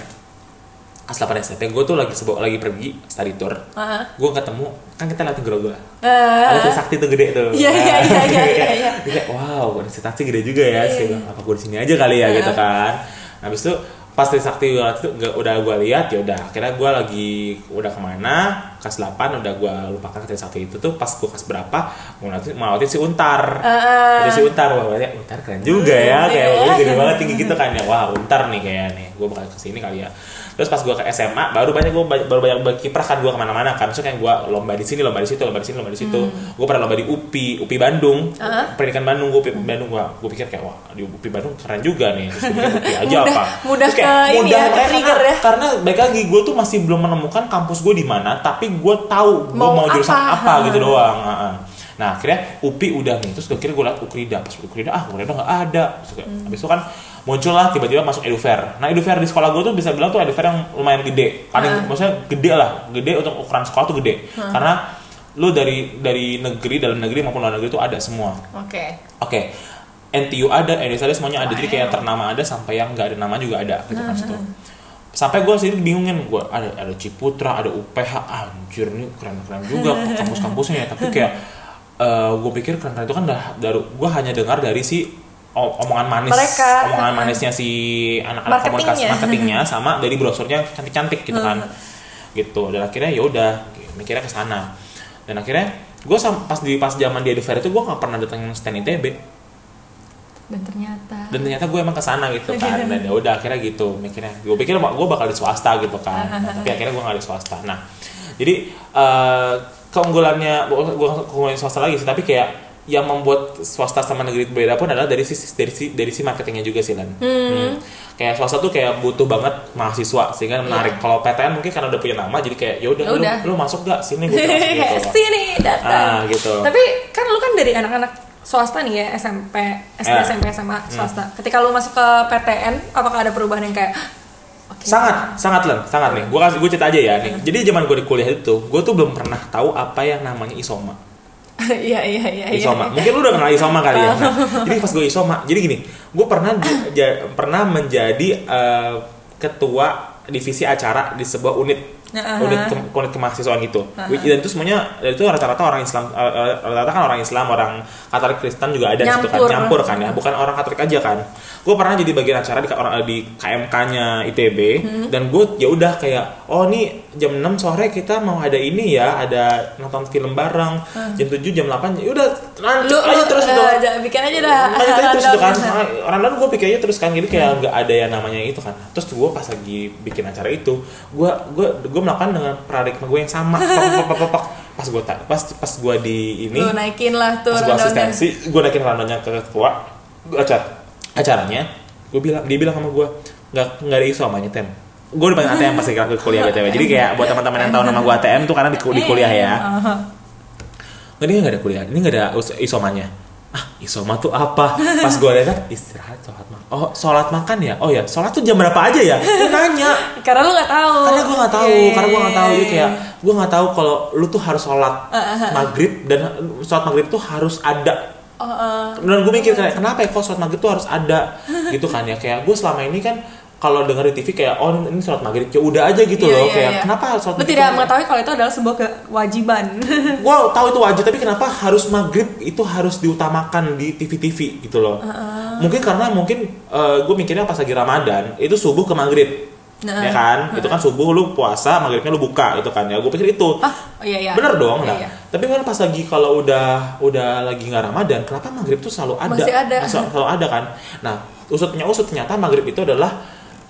kelas 8 SMP gue tuh lagi sebuah lagi pergi study tour. Heeh. gue ketemu kan kita latihan grogol Ah. ada tuh sakti tuh gede tuh. Iya, iya, iya, iya, iya, iya. Kayak wow sih gede juga ya. Kayak Iya, bilang, apa gue di sini aja kali ya gitu kan. Habis itu pas di sakti itu nggak- udah gue lihat ya udah akhirnya gue lagi udah ke mana kelas 8 udah gue lupakan ketika satu itu tuh pas gue kelas berapa mau ngeliatin mau ngeliatin si Untar. Ah. Ada si Untar wah berarti Untar keren juga ya kayak dia gede banget tinggi gitu kan ya. Wah Untar nih kayak nih. Gue bakal ke sini kali ya terus pas gue ke SMA baru banyak gue baru banyak berkiprah kan gue ke mana-mana kan maksudnya kayak gue lomba di sini lomba di situ lomba di sini lomba di situ gue pernah lomba di UPI UPI Bandung Hmm. Ah. pendidikan Bandung gue UPI Bandung gue gue pikir kayak wah di UPI Bandung keren juga nih terus gue UPI aja Mudah- apa mudah Terus kayak ke ini ya, karena, ya. karena baik lagi gue tuh masih belum menemukan kampus gue di mana tapi gue tahu gue Mau mau, jurusan apa? apa, gitu doang nah akhirnya UPI udah nih terus gue kira gue liat Ukrida pas Ukrida ah Ukrida nggak ada terus kayak, habis itu kan muncul lah tiba-tiba masuk Edufair. Nah Edufair di sekolah gue tuh bisa bilang tuh Edufair yang lumayan gede. Paling maksudnya gede lah. Gede untuk ukuran sekolah tuh gede. Karena lu dari dari negeri dalam negeri maupun luar negeri tuh ada semua. Oke. Oke, NTU ada, NDSA ada semuanya ada. Jadi kayak ternama ada sampai yang nggak ada nama juga ada. Gitu kan situ. Sampai gue sini bingungin, gue ada ada Ciputra, ada UPH, anjir nih keren-keren juga kampus-kampusnya ya. Tapi kayak gue pikir keren-keren itu kan dah dari gue hanya dengar dari si omongan manis, Mereka. omongan manisnya si anak-anak komunikasi Marketingnya. marketingnya sama dari brosurnya cantik-cantik gitu kan. Gitu. Dan akhirnya ya udah mikirnya ke sana. Dan akhirnya gue pas di pas zaman di Edufair itu gue nggak pernah datengin stand ITB dan ternyata dan ternyata gue emang ke sana gitu kan dan ya udah akhirnya gitu mikirnya gue pikir gue bakal di swasta gitu kan Nah, tapi akhirnya gue nggak di swasta nah jadi eh, keunggulannya gue keunggulan swasta lagi sih tapi kayak yang membuat swasta sama negeri berbeda pun adalah dari sisi dari si dari si marketingnya juga sih Lan. Hmm. Kayak swasta tuh kayak butuh banget mahasiswa sehingga menarik. Kalau PTN mungkin karena udah punya nama jadi kayak ya udah lu, Iya. Lu masuk gak sini gue gitu. sini datang Ah, gitu. tapi kan lu kan dari anak-anak swasta nih ya SMP SD Eh. SMP SMA swasta ketika lu masuk ke PTN apakah ada perubahan yang kayak oke sangat sangat len sangat nih gue kasih gue cerita aja ya nih jadi zaman gue di kuliah itu gue tuh belum pernah tahu apa yang namanya isoma iya iya iya iya. Isoma. Mungkin lu udah kenal isoma kali ya Nah, jadi pas gue isoma jadi gini gue pernah pernah menjadi eh, ketua divisi acara di sebuah unit Nah, unit ke, kemahasiswaan gitu Which- dan itu semuanya dan itu rata-rata orang Islam eh, eh, rata-rata kan orang Islam orang Katolik Kristen juga ada di situ kan. Nyampur. nyampur kan ya bukan orang Katolik aja kan. Gue pernah jadi bagian acara di orang di KMK-nya ITB Hmm. dan gue ya udah kayak oh nih jam 6 sore kita mau ada ini ya ada nonton film bareng. Jam 7 jam 8 ya udah lanjut Hmm. aja terus ja- bikin aja dah. Lanjut aja terus gitu kan. Orang lain gue pikirnya terus kan jadi kayak nggak ada yang namanya itu kan. Terus gue pas lagi bikin acara itu gue gue gue melakukan dengan paradigma gue yang sama. Pok, pok, pok, pok, pok. pas gue pas pas gue di ini lu naikin lah tuh pas gue asistensi gue naikin rundownnya ke ketua. Gue acara acaranya gue bilang dia bilang sama gue nggak nggak ada isu namanya tem. Gue udah panggil ATM pas lagi ke kuliah btw jadi kayak buat teman-teman yang tahu nama gue ATM tuh karena di, di kuliah ya. Ini nggak ada kuliah ini nggak ada isomanya ah isoma tuh apa? Pas gue lihat istirahat sholat makan. Oh sholat makan ya? Oh ya sholat tuh jam berapa aja ya? Gue nanya. Karena lu nggak tahu. Karena gue nggak tahu Iya, karena gue nggak tahu. Iya, jadi iya. kayak gue nggak tahu kalau lu tuh harus sholat maghrib dan sholat maghrib tuh harus ada. Oh, eh. dan gue mikir kayak kenapa ya kok sholat maghrib tuh harus ada? Gitu kan ya. Kayak gue selama ini kan kalau dengar di TV kayak oh ini sholat maghrib. Ya udah aja gitu Iya, loh iya, kayak iya. kenapa sholat maghrib? tidak mengetahui kalau itu adalah sebuah kewajiban. Gue tahu itu wajib tapi kenapa harus maghrib itu harus diutamakan di TV-TV gitu loh. Mungkin karena mungkin gue mikirnya pas lagi Ramadan itu subuh ke maghrib Nah. ya kan? itu kan subuh lu puasa maghribnya lu buka itu kan ya. Gue pikir itu. Ah oh, iya iya. Bener dong Iya, nah. iya. tapi kan pas lagi kalau udah udah lagi nggak Ramadan kenapa maghrib tuh selalu ada? Masih ada. Sel- selalu ada kan? Nah usutnya usut ternyata maghrib itu adalah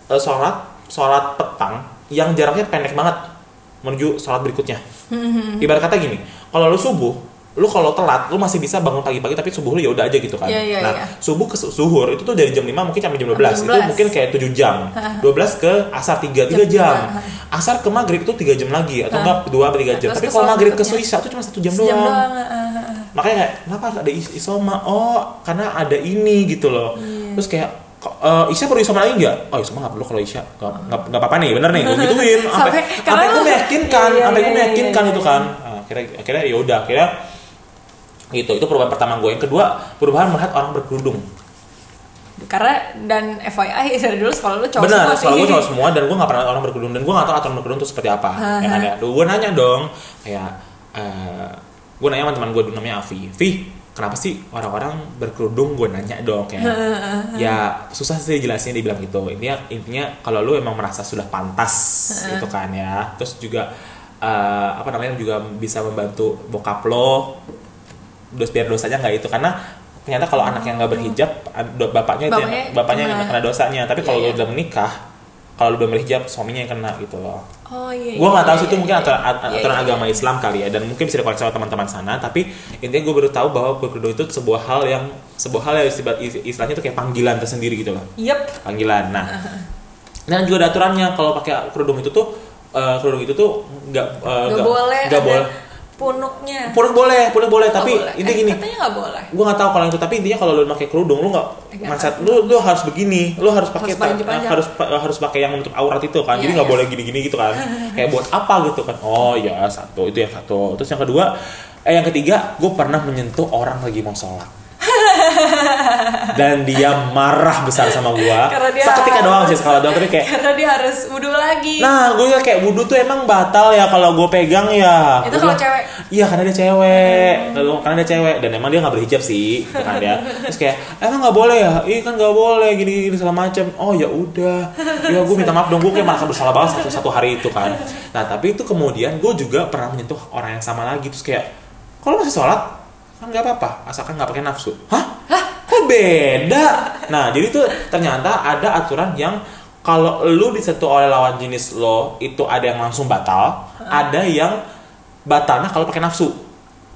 eh, sholat sholat petang yang jaraknya pendek banget menuju sholat berikutnya. Hmm, ibarat kata gini kalau lu subuh lu kalau telat lu masih bisa bangun pagi-pagi tapi subuh lu ya udah aja gitu kan. Iya, iya, nah iya. subuh ke su- suhur itu tuh dari jam 5 mungkin sampai jam 12, Sampai itu 12. mungkin kayak 7 jam. 12 ke asar 3 3 Jam asar ke maghrib itu 3 jam lagi atau enggak 2 atau 3 jam. Terus tapi kalau maghrib ke isya itu cuma 1 jam doang. doang makanya kayak kenapa ada is- isoma? Oh karena ada ini gitu loh. Iya. terus kayak eh, Isya perlu isoma lagi nggak? Oh isoma nggak perlu kalau Isya. Nggak nggak apa-apa nih bener nih. Gue gituin sampai Sampai- sampai gue meyakinkan Iya, sampai iya, gue iya, meyakinkan itu kan. Nah, akhirnya akhirnya ya udah akhirnya gitu itu perubahan pertama gue yang kedua perubahan melihat orang berkerudung. Karena dan FYI dari dulu sekolah lu cowok benar semua soal gue cowok semua dan gue nggak pernah orang berkerudung. Dan gue nggak tahu aturan berkerudung itu seperti apa. Ya kan ya. Gue nanya dong kayak eh gue nanya sama teman gue namanya Avi Vi kenapa sih orang-orang berkerudung gue nanya dong kayak ya susah sih jelasin dia bilang gitu. Intinya intinya kalau lu emang merasa sudah pantas gitu kan ya. Terus juga eh, apa namanya juga bisa membantu bokap lo. Dos biar dosanya nggak itu karena ternyata kalau anak yang nggak berhijab do- bapaknya itu yang- Bapaknya bapaknya yang kena. kena dosanya. Tapi kalau Iya, lo iya. udah menikah kalau lo belum berhijab suaminya yang kena gitu loh oh iya gue nggak tahu iya, sih itu iya, mungkin iya. aturan, Iya, aturan iya, agama iya. Islam kali ya dan mungkin bisa dikoreksi sama teman-teman sana tapi intinya gue baru tahu bahwa berkerudung itu sebuah hal yang sebuah hal yang istilah- istilahnya itu kayak panggilan tersendiri gitu loh Yep. panggilan nah dan juga ada aturannya kalau pakai kerudung itu tuh eh, kerudung itu tuh nggak eh, Gak boleh nggak boleh punuknya. Punuk boleh punuk boleh tapi boleh. intinya Eh, gini katanya nggak boleh. gue nggak tahu kalau itu tapi intinya kalau lu pakai kerudung lu nggak Agak mindset lu lu harus begini lu harus pakai Harus panjang-panjang. harus harus pakai yang menutup aurat itu kan jadi Iya, nggak iya. boleh gini-gini gitu kan. Kayak buat apa gitu kan. Oh ya satu itu yang satu. Terus yang kedua eh yang ketiga gue pernah menyentuh orang lagi mau sholat dan dia marah besar sama Karena dia seketika harus- doang sih sekali doang tapi kayak karena dia harus wudhu lagi Nah, gue kayak wudhu tuh emang batal ya kalau gue pegang ya. Itu Gua kalau cewek. Iya, karena dia cewek. Lalu karena dia cewek dan emang dia nggak berhijab sih, gitu kan dia. Terus kayak emang nggak boleh ya? Iya kan nggak boleh gini gini segala macam. Oh ya udah. Ya gue minta maaf dong. Gue kayak merasa bersalah banget satu satu hari itu kan. Nah tapi itu kemudian gue juga pernah menyentuh orang yang sama lagi terus kayak kalau masih sholat kan nggak apa-apa asalkan nggak pakai nafsu. Hah? Kok beda? Nah jadi tuh ternyata ada aturan yang kalau lu disentuh oleh lawan jenis lo itu ada yang langsung batal, ada yang batalnya kalau pakai nafsu.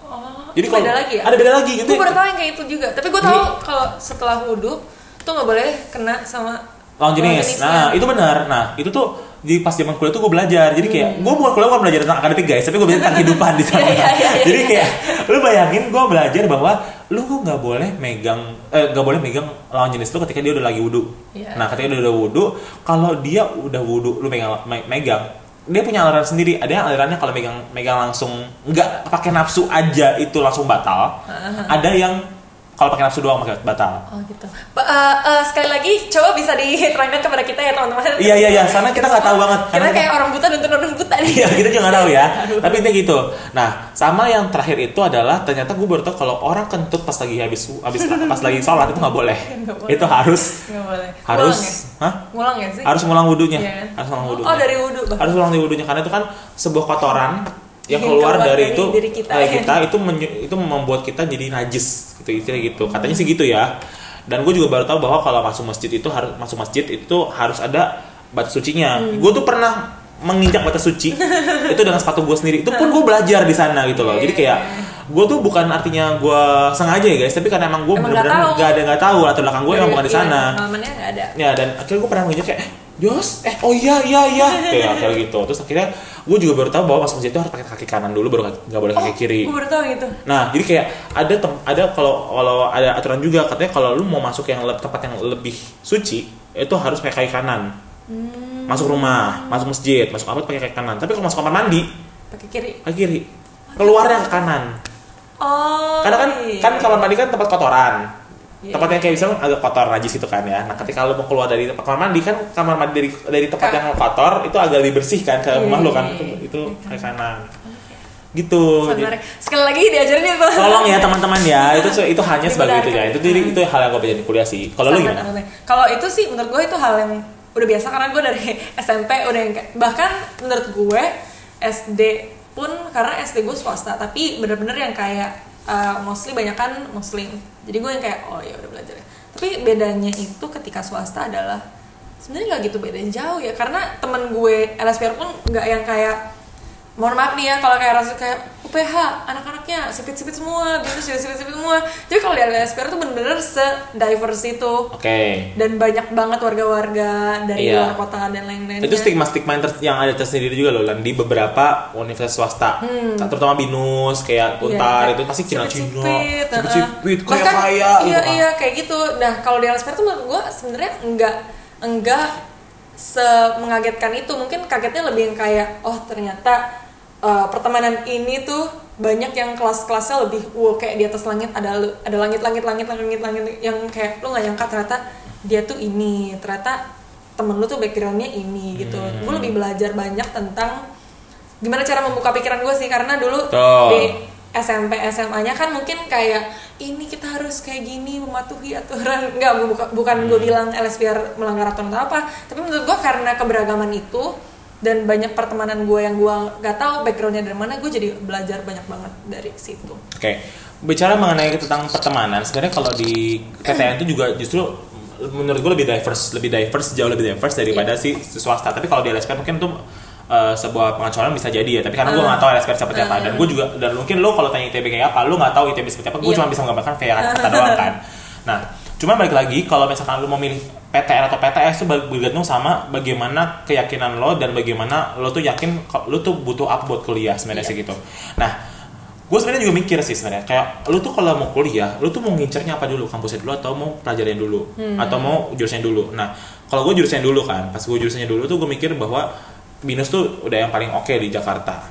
oh, Jadi kalau beda lagi ya ada beda lagi gitu. gue baru tahu yang kayak itu juga tapi gue tahu kalau setelah wudhu tuh nggak boleh kena sama lawan jenis. Nah, itu benar. Nah, itu tuh di pas zaman kuliah tuh gue belajar. Jadi kayak Hmm. gue bukan kuliah bukan belajar tentang akademik guys, tapi gue belajar tentang kehidupan di sana. Iya, iya, iya, Jadi kayak lu bayangin gue belajar bahwa lu kok nggak boleh megang eh nggak boleh megang lawan jenis lu ketika dia udah lagi wudhu. Iya. Nah, ketika dia udah wudhu, kalau dia udah wudhu lu megang me- megang dia punya aliran sendiri. Ada yang alirannya kalau megang megang langsung nggak pakai nafsu aja itu langsung batal. Ada yang kalau pakai nafsu doang pakai batal. Oh gitu. Ba- eh, eh, sekali lagi coba bisa diterangkan kepada kita ya teman-teman. Iya, iya, iya. Karena kita nggak tahu banget. Kita Karena- kayak orang buta nonton orang buta nih. Iya kita juga nggak tahu ya. Tapi intinya gitu. Nah sama yang terakhir itu adalah ternyata gue baru tahu kalau orang kentut pas lagi habis habis pas lagi sholat itu nggak boleh. Boleh. Itu harus Nggak boleh. harus Ngulang ya? hah? Ngulang ya sih? Harus ngulang wudhunya. Kan? Harus ngulang wudhunya. Oh dari wudhu. Harus ngulang di wudhunya karena itu kan sebuah kotoran yang Yang keluar, keluar dari, dari itu diri kita. dari kita itu menye- itu membuat kita jadi najis gitu istilah gitu. Katanya sih gitu ya. Dan gue juga baru tahu bahwa kalau masuk masjid itu harus masuk masjid itu harus ada batas sucinya. Hmm. Gue tuh pernah menginjak batas suci itu dengan sepatu gue sendiri. Itu pun gue belajar di sana gitu loh. Jadi kayak gue tuh bukan artinya gue sengaja ya guys, tapi karena emang gue bener-bener tahu. nggak ada nggak tahu latar belakang gue emang bukan di Iya, sana. Ya dan akhirnya gue pernah menginjak kayak Jos, eh oh iya iya iya kayak kayak gitu. Terus akhirnya gue juga baru tahu bahwa masuk masjid itu harus pakai kaki kanan dulu baru nggak boleh kaki kiri. Gue baru tahu gitu. Nah, jadi kayak ada tem ada kalau kalau ada aturan juga katanya kalau lu mau masuk yang tempat yang lebih suci itu harus pakai kaki kanan. Hmm. Masuk rumah, masuk masjid, masuk apa pakai kaki kanan. Tapi kalau masuk kamar mandi, Pakai kiri. kaki kiri. Keluarnya ke kanan. Oh. Karena kan iya. kan kamar mandi kan tempat kotoran. Iya. Tempat yang kayak misalnya agak kotor najis gitu kan ya. Nah, ketika lu mau keluar dari tempat kamar mandi kan kamar mandi dari dari tempat yang kotor itu agak lebih bersih kan ke Iya, rumah lu iya, kan. iya, Itu, iya. itu kaki kanan. Gitu. Sangat Jadi-. Sekali lagi diajarin itu. Tolong ya teman-teman ya, itu itu hanya sebagai itu ya. Itu jadi itu hal yang gue belajar di kuliah sih. Kalau lu Sangat gimana? Kalau itu sih menurut gue itu hal yang udah biasa karena gue dari SMP udah yang bahkan menurut gue SD pun karena SD gue swasta tapi bener-bener yang kayak uh, mostly banyak kan muslim jadi gue yang kayak oh ya udah belajar. Tapi bedanya itu ketika swasta adalah sebenarnya nggak gitu beda jauh ya. Karena temen gue LSPR pun nggak yang kayak mohon maaf nih ya kalau kayak rasa kayak UPH anak-anaknya sipit-sipit semua gitu sipit-sipit semua jadi kalau di LSPR tuh bener-bener se-diverse itu Oke. dan banyak banget warga-warga dari Iya. luar kota dan lain-lainnya Itu stigma-stigma yang, yang ada tersendiri juga loh, Lan, di beberapa universitas swasta. Terutama BINUS, kayak Untar, Hmm. Iya, itu pasti sipit-sipit, heeh. sipit-sipit, kayak kaya iya gitu iya kayak gitu nah kalau di LSPR tuh menurut gue sebenarnya enggak enggak se mengagetkan itu mungkin kagetnya lebih yang kayak oh ternyata uh, pertemanan ini tuh banyak yang kelas-kelasnya lebih wow kayak di atas langit ada ada langit-langit langit langit langit yang kayak lu nggak nyangka ternyata dia tuh ini ternyata temen lu tuh backgroundnya ini gitu Hmm. gue lebih belajar banyak tentang gimana cara membuka pikiran gue sih karena dulu Betul. di SMP SMA-nya kan mungkin kayak ini kita harus kayak gini mematuhi aturan nggak buka- bukan gue bilang LSPR melanggar aturan atau apa tapi menurut gue karena keberagaman itu dan banyak pertemanan gue yang gue nggak tahu backgroundnya dari mana gue jadi belajar banyak banget dari situ Oke, bicara mengenai tentang pertemanan, sebenarnya kalau di PTN itu juga justru menurut gue lebih diverse, lebih diverse, jauh lebih diverse daripada si si swasta. Tapi kalau di LSP mungkin tuh eh, sebuah pengecualian bisa jadi ya. Tapi karena gue nggak tahu LSP seperti apa, dan gue juga dan mungkin lo kalau tanya ITB kayak apa, lo nggak tahu ITB seperti apa. Gue Iya. cuma bisa menggambarkan kayak kata doang kan. Nah, cuma balik lagi kalau misalkan lo mau milih PTN atau PTS itu bergantung sama bagaimana keyakinan lo dan bagaimana lo tuh yakin lo tuh butuh apa buat kuliah sebenarnya Iya. sih gitu. Nah, gue sebenarnya juga mikir sih sebenarnya kayak lu tuh kalau mau kuliah lu tuh mau ngincernya apa dulu? Kampusnya dulu atau mau pelajarin dulu? Atau mau jurusannya dulu? Nah kalau gue jurusannya dulu kan pas gue jurusannya dulu tuh gue mikir bahwa binus tuh udah yang paling oke di Jakarta.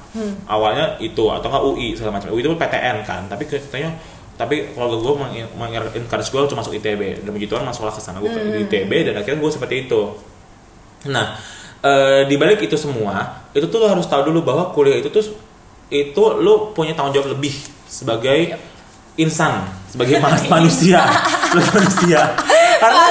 Awalnya itu atau enggak UI segala macam. UI itu PTN kan tapi katanya tapi kalau gue mengencourage gue untuk masuk ITB dan begitu kan masuklah ke sana gue ke ITB dan akhirnya gue seperti itu. Nah, eh, di balik itu semua, itu tuh lo harus tahu dulu bahwa kuliah itu tuh itu lo punya tanggung jawab lebih sebagai insan, sebagai ma- manusia, sebagai manusia. Karena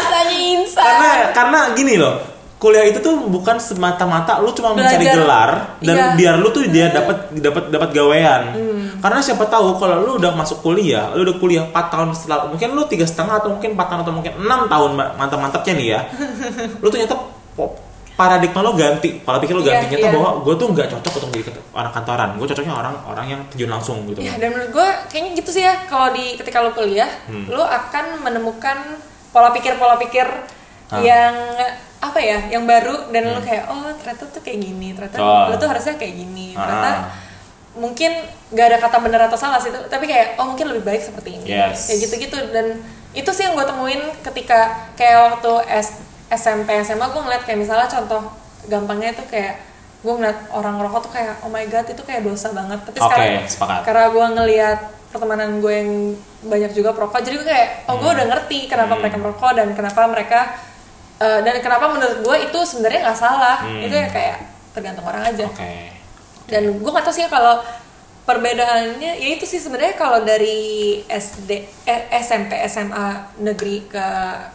karena karena gini loh, kuliah itu tuh bukan semata-mata lu cuma mencari Belajar. gelar dan Iya. Hmm. biar lu tuh dia dapat dapat dapat gawean. Karena siapa tahu kalau lu udah masuk kuliah, lu udah kuliah 4 tahun setelah mungkin lu tiga setengah atau mungkin 4 tahun atau mungkin enam tahun ma- mantap-mantapnya nih ya. lu ternyata po- paradigma lo ganti, pola pikir lo Iya, ganti ternyata iya. bahwa gue tuh nggak cocok untuk jadi orang kantoran, gue cocoknya orang orang yang terjun langsung gitu. Ya, dan menurut gue kayaknya gitu sih ya kalau di ketika lo kuliah, Hmm. lo akan menemukan pola pikir pola pikir Ah. yang apa ya, yang baru dan lo kayak oh ternyata tuh kayak gini, ternyata Hmm. Oh. lo tuh harusnya kayak gini, Ah. ternyata mungkin gak ada kata benar atau salah sih, tapi kayak oh mungkin lebih baik seperti ini, Yes. kayak gitu-gitu dan itu sih yang gue temuin ketika kayak waktu S- SMP SMA gue ngeliat kayak misalnya contoh gampangnya tuh kayak gue ngeliat orang rokok tuh kayak oh my god itu kayak dosa banget tapi Oke, sekarang sepakat. karena gue ngeliat pertemanan gue yang banyak juga perokok jadi gue kayak oh gue udah ngerti kenapa Hmm. mereka merokok dan kenapa mereka eh, dan kenapa menurut gue itu sebenarnya nggak salah Hmm. itu ya kayak tergantung orang aja Oke. dan gue nggak tahu sih ya kalau perbedaannya ya itu sih sebenarnya kalau dari SD eh, SMP SMA negeri ke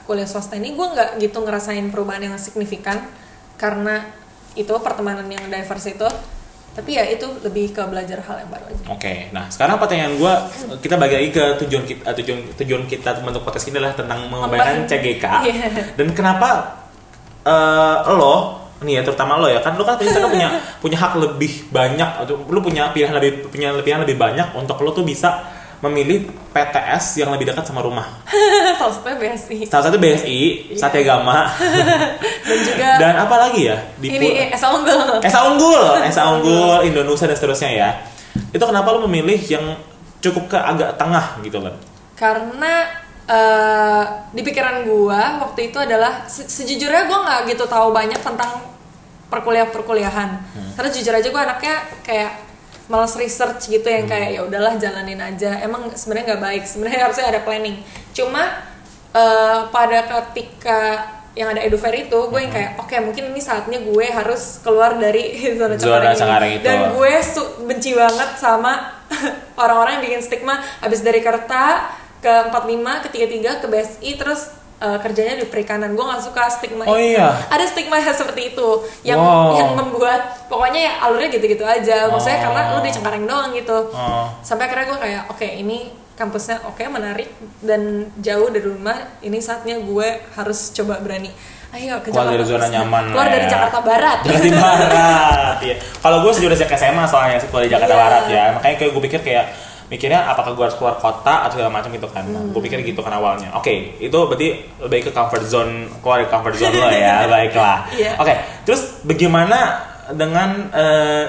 kuliah swasta ini gue nggak gitu ngerasain perubahan yang signifikan karena itu pertemanan yang diverse itu tapi ya itu lebih ke belajar hal yang baru aja Oke, nah sekarang pertanyaan gue kita bagi lagi ke tujuan kita eh, tujuan tujuan kita membentuk podcast ini adalah tentang Membangun. CGK Iya. dan kenapa eh, lo nih ya terutama lo ya kan lo kan punya punya punya hak lebih banyak atau lo punya pilihan lebih punya pilihan lebih banyak untuk lo tuh bisa memilih PTS yang lebih dekat sama rumah. salah satunya BSI Salah satu BSI, Satya Gama, dan juga dan apa lagi ya? Di ini eh, Esa Unggul Esa Unggul, Esa Unggul, Indonesia dan seterusnya ya. Itu kenapa lo memilih yang cukup ke agak tengah gitu loh? karena eh, di pikiran gua waktu itu adalah se- sejujurnya gua nggak gitu tahu banyak tentang perkuliah perkuliahan karena jujur aja gua anaknya kayak malas research gitu yang kayak ya udahlah jalanin aja. Emang sebenarnya nggak baik. Sebenarnya harusnya ada planning. Cuma eh, pada ketika yang ada edufair itu gue yang kayak oke mungkin ini saatnya gue harus keluar dari zona cengkareng itu. dan gue su- benci banget sama orang-orang yang bikin stigma. Habis dari Kerta ke 45 ke 33 ke BSI terus eh, kerjanya di perikanan gue nggak suka stigma Oh itu. iya? ada stigma seperti itu yang Wow. yang membuat pokoknya ya alurnya gitu-gitu aja maksudnya Oh. karena lu di Cengkareng doang gitu Oh. sampai akhirnya gue kayak oke ini kampusnya oke menarik dan jauh dari rumah ini saatnya gue harus coba berani ayo ke Keluar dari Jakarta zona nyaman keluar lah dari ya. Jakarta Barat Jakarta Barat, iya. Kalau gue sejak SMA soalnya sekolah di Jakarta Iya. Barat ya, makanya kayak gue pikir kayak mikirnya apakah gue harus keluar kota atau segala macam gitu kan. Nah, gue pikir gitu kan awalnya. Oke, itu berarti lebih ke comfort zone, keluar dari comfort zone lo ya, baiklah. Iya. Oke, terus bagaimana dengan eh,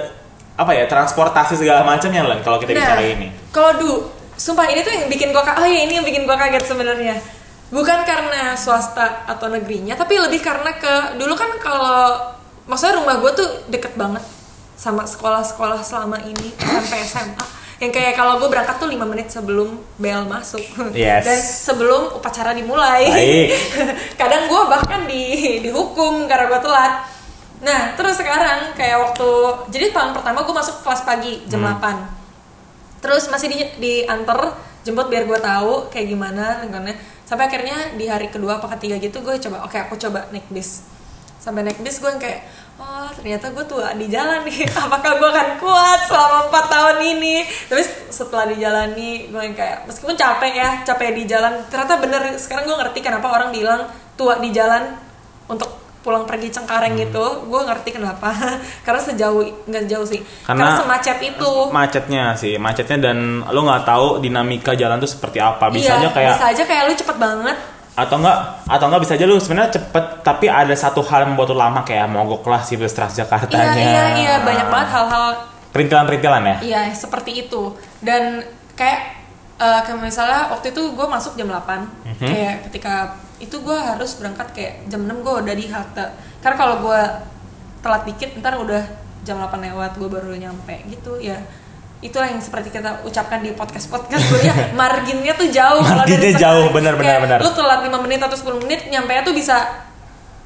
apa ya transportasi segala macamnya Len kalau kita bicara ini? Kalau dulu, sumpah ini tuh yang bikin ka- oh iya ini yang bikin gua kaget sebenarnya. Bukan karena swasta atau negerinya, tapi lebih karena ke dulu kan kalau maksudnya rumah gua tuh deket banget sama sekolah-sekolah selama ini sampai SMA. Yang kayak kalau gue berangkat tuh 5 menit sebelum bel masuk Yes. dan sebelum upacara dimulai. Baik. Kadang gue bahkan di dihukum karena gue telat. Nah terus sekarang kayak waktu jadi tahun pertama gue masuk kelas pagi jam Hmm. 8 terus masih di diantar jemput biar gue tahu kayak gimana lingkungannya sampai akhirnya di hari kedua apa ketiga gitu gue coba oke aku coba naik bis sampai naik bis gue yang kayak oh ternyata gue tua di jalan nih. Apakah gue akan kuat selama empat tahun ini? Tapi setelah dijalani gue yang kayak meskipun capek ya capek di jalan ternyata bener. Sekarang gue ngerti kenapa orang bilang tua di jalan untuk pulang pergi Cengkareng Hmm. gitu gue ngerti kenapa. Karena sejauh nggak jauh sih. Karena- karena, semacet itu. macetnya sih macetnya dan lo nggak tahu dinamika jalan tuh seperti apa. Bisa iya, aja kayak bisa aja kayak lu cepet banget atau enggak atau enggak bisa aja lu sebenarnya cepet tapi ada satu hal yang membuat lu lama kayak mogok lah si bus iya Transjakartanya iya iya banyak banget hal-hal perintilan-perintilan ya Iya, seperti itu. Dan kayak eh, kayak misalnya waktu itu gue masuk jam 8 Mhm. Kayak ketika itu gue harus berangkat kayak jam 6 gue udah di halte. Karena kalau gue telat dikit ntar udah jam 8 lewat gue baru nyampe gitu ya. Itulah yang seperti kita ucapkan di podcast-podcast gue ya, marginnya tuh jauh Marginnya jauh, benar, benar, benar. Lu telat 5 menit atau 10 menit nyampe tuh bisa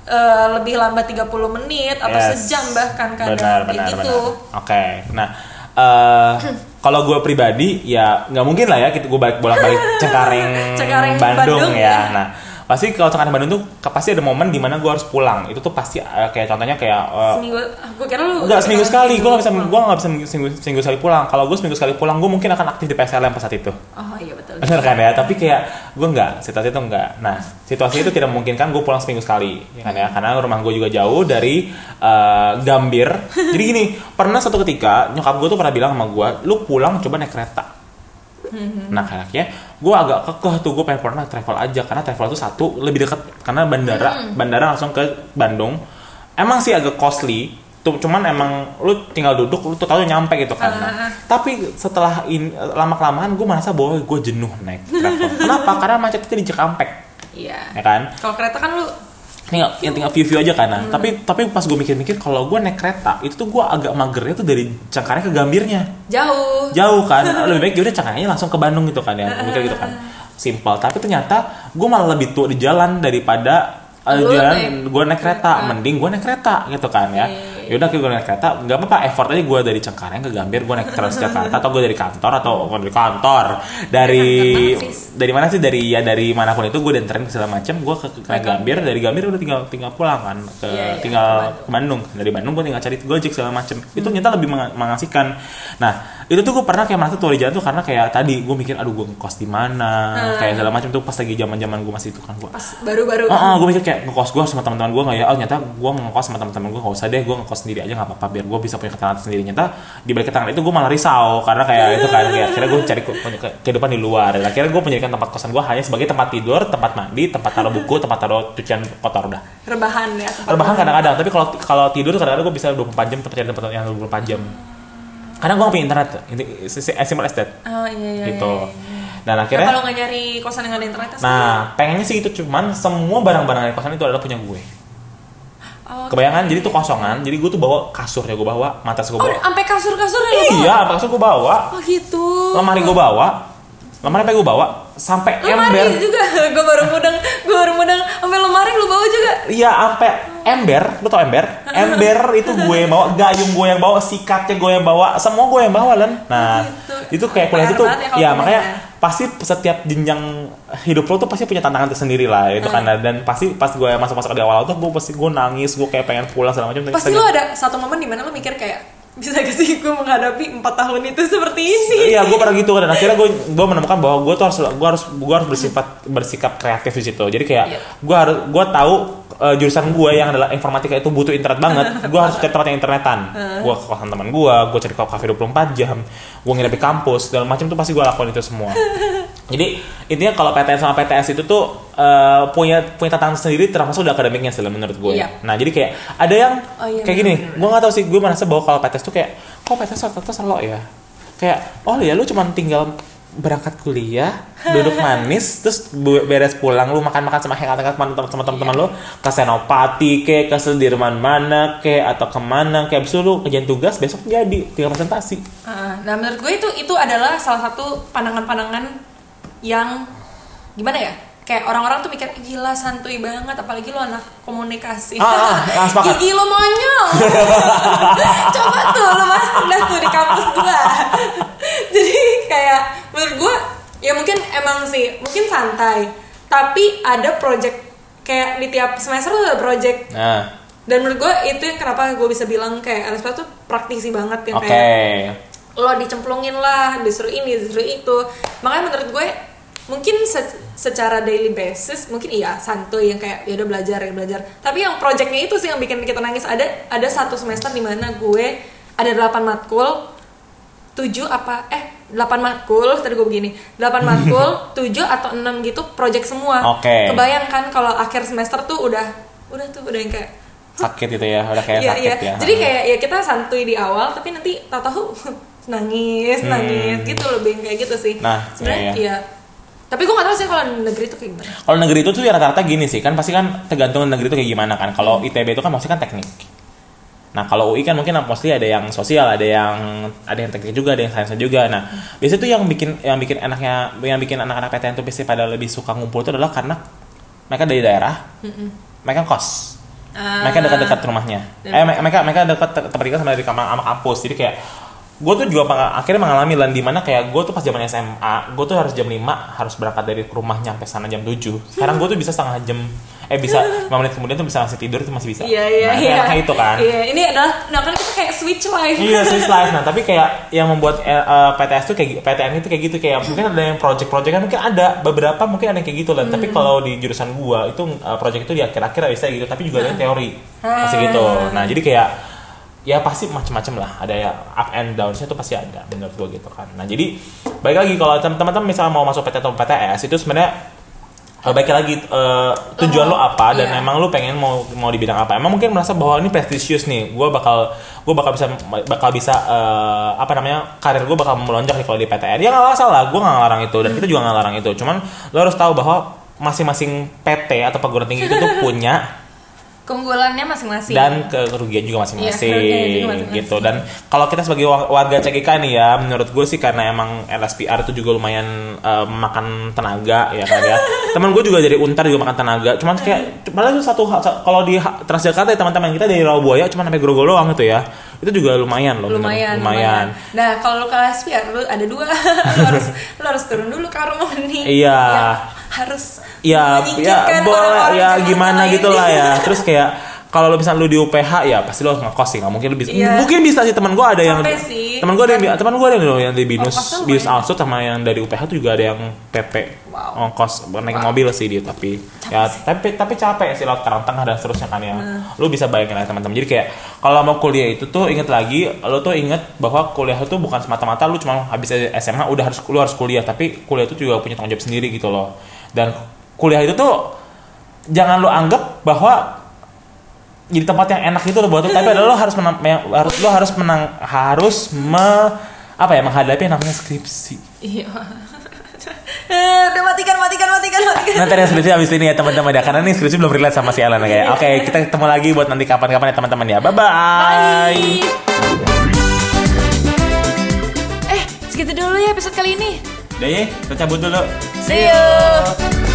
eh, lebih lambat 30 menit atau Yes. sejam bahkan kadang benar benar gitu. benar oke nah eh kalau gue pribadi ya nggak mungkin lah ya kita gue balik bolak balik Cengkareng, Cengkareng, Bandung, Bandung, ya ya. nah pasti kalau Cengkareng Bandung tuh pasti ada momen di mana gue harus pulang itu tuh pasti eh, kayak contohnya kayak eh, seminggu gue kira lu Enggak seminggu sekali, gue gak bisa, gue gak bisa seminggu, seminggu, sekali pulang. Kalau gue seminggu sekali pulang, gue mungkin akan aktif di PSLM pas saat itu. oh iya betul Bener kan ya? Tapi kayak gue nggak, situasi itu enggak. Nah, situasi itu tidak memungkinkan gue pulang seminggu sekali, ya kan ya? Karena rumah gue juga jauh dari eh, Gambir. Jadi gini, pernah satu ketika nyokap gue tuh pernah bilang sama gue, lu pulang coba naik kereta. Nah kayaknya gue agak kekeh tuh gue pengen naik travel aja karena travel itu satu lebih dekat karena bandara bandara langsung ke Bandung. Emang sih agak costly tuh cuman emang lu tinggal duduk lu tuh tahu nyampe gitu kan. Ah. tapi setelah ini lama kelamaan gue merasa bahwa gue jenuh naik travel. Kenapa? Karena macetnya di Cikampek. Iya. Ya kan? Kalau kereta kan lu tinggal yang tinggal view view aja kan nah. tapi tapi pas gue mikir-mikir kalau gue naik kereta itu tuh gue agak magernya tuh dari Cengkareng ke Gambirnya. Jauh. Jauh kan lebih baik yaudah cengkarengnya langsung ke Bandung gitu kan ya mikir gitu kan. Simpel tapi ternyata gue malah lebih tua di jalan daripada uh, jalan gue naik kereta mending gue naik kereta gitu kan ya. Iya, yaudah gue naik kereta nggak apa-apa effort aja gue dari Cengkareng ke Gambir gue naik Transjakarta atau gue dari kantor atau bukan dari kantor. Dari dari mana sih? dari ya dari mana pun itu gue danterin segala macam gue ke, ke naik Gambir. Dari Gambir udah tinggal tinggal pulang kan ke Iya, iya, tinggal ke ke Bandung. Dari Bandung gue tinggal cari gojek segala macem. Itu ternyata lebih menga- mengasihkan. Nah itu tuh gue pernah kayak merasa tua di jalan tuh karena kayak tadi gue mikir aduh gue ngekos di mana? Kayak segala macam tuh pas lagi zaman zaman gue masih itu kan gue pas baru-baru Oh, gue mikir kayak ngekos gue sama teman-teman gue nggak ya? Oh ternyata gue ngekos sama teman-teman gue nggak usah deh, gue ngekos sendiri aja nggak apa-apa biar gue bisa punya ketenangan sendiri. Nyata di balik ketenangan itu gue malah risau karena kayak itu kan kayak akhirnya gue cari ke- ke- kehidupan di luar. Dan akhirnya gue menjadikan tempat kosan gue hanya sebagai tempat tidur, tempat mandi, tempat taruh buku, tempat taruh cucian kotor udah. rebahan ya Rebahan kadang-kadang, tapi kalau kalau tidur kadang-kadang gue bisa 24 jam tempat cari tempat yang 24 jam. Karena gue gak punya internet, ini as simple as that. oh iya iya gitu. iya, iya. Dan Nah, akhirnya, kalau nggak nyari kosan yang ada internet nah pengennya sih itu cuman semua barang-barang di kosan itu adalah punya gue. Oh, Kebayangan jadi tuh kosongan, jadi gue tuh bawa kasurnya gue bawa, matras gue oh bawa. sampai kasur-kasur ya bawa? Iya, kasur gue bawa, oh gitu. Lemari gue bawa, lemari apa gue bawa, sampai lemari ember. juga. Gue baru mudeng gue baru mudeng. Sampai lemari lu bawa juga? Iya, sampai ember, lu tau ember? Ember itu gue yang bawa, gayung gue yang bawa, sikatnya gue yang bawa, semua gue yang bawa Len. Nah, Gitu. itu kayak kuliah itu tuh, ya ya makanya ya. pasti setiap jenjang hidup lo tuh pasti punya tantangan tersendiri lah itu kan dan pasti pas gue masuk-masuk di awal tuh gue pasti gue nangis gue kayak pengen pulang segala macam pasti lu ada satu momen di mana lu mikir kayak bisa gak sih gue menghadapi empat tahun itu seperti ini Iya, gue pernah gitu dan akhirnya gue gue menemukan bahwa gue tuh harus gue harus gue harus bersifat bersikap kreatif di situ. Jadi kayak Iya. gue harus gue tahu eh, jurusan gue yang adalah informatika itu butuh internet banget. gue harus cari tempat yang internetan. Gue ke kosan teman gue, gue cari kafe 24 jam, gue nginep di kampus dan macam tuh pasti gue lakukan itu semua. Jadi intinya kalau PTN sama PTS itu tuh eh, punya punya tantangan sendiri termasuk di akademiknya sih menurut gue. Iya. Nah jadi kayak ada yang Oh iya, kayak gini, gue nggak tahu sih gue merasa bahwa kalau PTS tuh kayak kok PTS rata-rata selo ya kayak oh ya lu cuma tinggal berangkat kuliah duduk manis terus beres pulang lu makan-makan sama hangat-hangat sama teman- sama teman-teman lu ke Senopati ke ke Sudirman mana ke atau ke mana kayak abis itu lu kerjaan tugas besok jadi tinggal presentasi Ah, nah menurut gue itu itu adalah salah satu pandangan-pandangan yang gimana ya? Kayak orang-orang tuh mikir "Ih, gila santuy banget apalagi lo anak komunikasi. Ah, ah, gigi lo monyong coba tuh lo masuk dah tuh di kampus gua. Jadi kayak menurut gue ya mungkin emang sih mungkin santai. Tapi ada project kayak di tiap semester tuh ada project. Nah dan menurut gue itu yang kenapa gue bisa bilang kayak LSP tuh praktisi banget yang Oke. kayak lo dicemplungin lah disuruh ini disuruh itu. Makanya menurut gue mungkin se- secara daily basis mungkin iya santuy yang kayak ya udah belajar ya belajar. Tapi yang projectnya itu sih yang bikin kita nangis. Ada ada satu semester di mana gue ada 8 matkul 7 apa eh 8 matkul tadi gue begini. 8 matkul 7 atau 6 gitu project semua. Oke. kebayangkan kalau akhir semester tuh udah udah tuh udah yang kayak Sakit itu ya, udah kayak Iya, sakit iya. ya. Jadi kayak ya kita santuy di awal, tapi nanti tahu-tahu nangis, Hmm. nangis gitu lebih kayak gitu sih. Nah, sebenarnya iya, iya. iya. Tapi gue gak tahu sih kalau negeri itu kayak gimana. Kalau negeri itu tuh ya rata-rata gini sih, kan pasti kan tergantung negeri itu kayak gimana kan. Kalau Hmm. ITB itu kan mostly kan teknik. Nah kalau UI kan mungkin mostly ada yang sosial, ada yang ada yang teknik juga, ada yang sains juga. Nah biasanya tuh yang bikin yang bikin enaknya, yang bikin anak-anak PTN tuh pasti pada lebih suka ngumpul itu adalah karena mereka dari daerah, mereka kos, Ah. mereka dekat-dekat rumahnya. Eh me- mereka mereka dekat tempat tinggal sama dari kamar sama kampus. Jadi kayak gue tuh juga akhirnya mengalami lan di mana kayak gue tuh pas zaman SMA, gue tuh harus jam 5 harus berangkat dari rumah nyampe sana jam 7. Sekarang gue tuh bisa setengah jam eh bisa 5 menit kemudian tuh bisa masih tidur itu masih bisa. Iya iya nah, iya. enaknya itu kan. Iya ini adalah nah kan kita kayak switch life. Iya Swiss life. Nah tapi kayak yang membuat eh, eh, PTS tuh kayak PTN itu kayak gitu. Kayak mungkin ada yang project-project kan mungkin ada beberapa mungkin ada yang kayak gitu lah. Tapi kalau di jurusan gua itu eh, project itu di akhir-akhir bisa gitu. Tapi juga ada yang teori pasti gitu. Nah jadi kayak ya pasti macam-macam lah. Ada ya up and downsnya tuh pasti ada menurut gua gitu kan. Nah jadi baik lagi kalau teman-teman misalnya mau masuk PT atau PTS itu sebenarnya baik lagi eh, tujuan lo apa dan Iya. emang lu pengen mau mau di bidang apa? Emang mungkin merasa bahwa ini prestisius nih gue bakal gue bakal bisa bakal bisa eh, apa namanya karir gue bakal melonjak nih kalau di PTN ya nggak masalah gue nggak ngelarang itu dan kita juga nggak ngelarang itu. Cuman lo harus tahu bahwa masing-masing PT atau perguruan tinggi itu tuh punya Keunggulannya masing-masing. dan kerugian juga masing-masing masing-masing. gitu dan kalau kita sebagai wa- warga CGK nih ya menurut gue sih karena emang LSPR itu juga lumayan eh, makan tenaga ya kan ya teman gue juga dari Untar juga makan tenaga cuman kayak malah itu satu kalau di Transjakarta ya teman-teman kita dari Rawabuaya cuma sampai Grogol doang itu ya itu juga lumayan loh bener. lumayan, lumayan. Nah, kalau lu ke LSPR lu ada dua. lu harus lu harus turun dulu ke harmoni. Iya. Ya, harus ya ya boleh ya gimana lain. gitu lah ya terus kayak kalau lo misalnya lu di UPH ya pasti lo ngekos sih nggak mungkin lu bisa Iya. mungkin bisa sih teman gue ada yang Capek sih. teman gue ada yang teman gue ada yang, yang di binus Ongkosnya binus outsource sama yang dari UPH tuh juga ada yang PP Wow. ongkos naik Wow. mobil sih dia tapi ya tapi tapi capek sih laut karang tengah dan seterusnya kan ya Nah. lu bisa bayangin lah teman-teman jadi kayak kalau mau kuliah itu tuh inget lagi lo tuh inget bahwa kuliah itu bukan semata-mata lu cuma habis SMA udah harus lu harus kuliah tapi kuliah itu juga punya tanggung jawab sendiri gitu loh dan kuliah itu tuh jangan lu anggap bahwa jadi tempat yang enak itu loh buat tapi adalah lo harus menang harus lo harus menang harus me apa ya menghadapi yang namanya skripsi Iya. Eh, udah matikan, matikan, matikan, matikan. nanti ada skripsi abis ini ya teman-teman ya karena nih skripsi belum relate sama si Alan ya kayak oke kita ketemu lagi buat nanti kapan-kapan ya teman-teman ya bye bye, Bye. Eh, segitu dulu ya episode kali ini. Udah ya kita cabut dulu See you.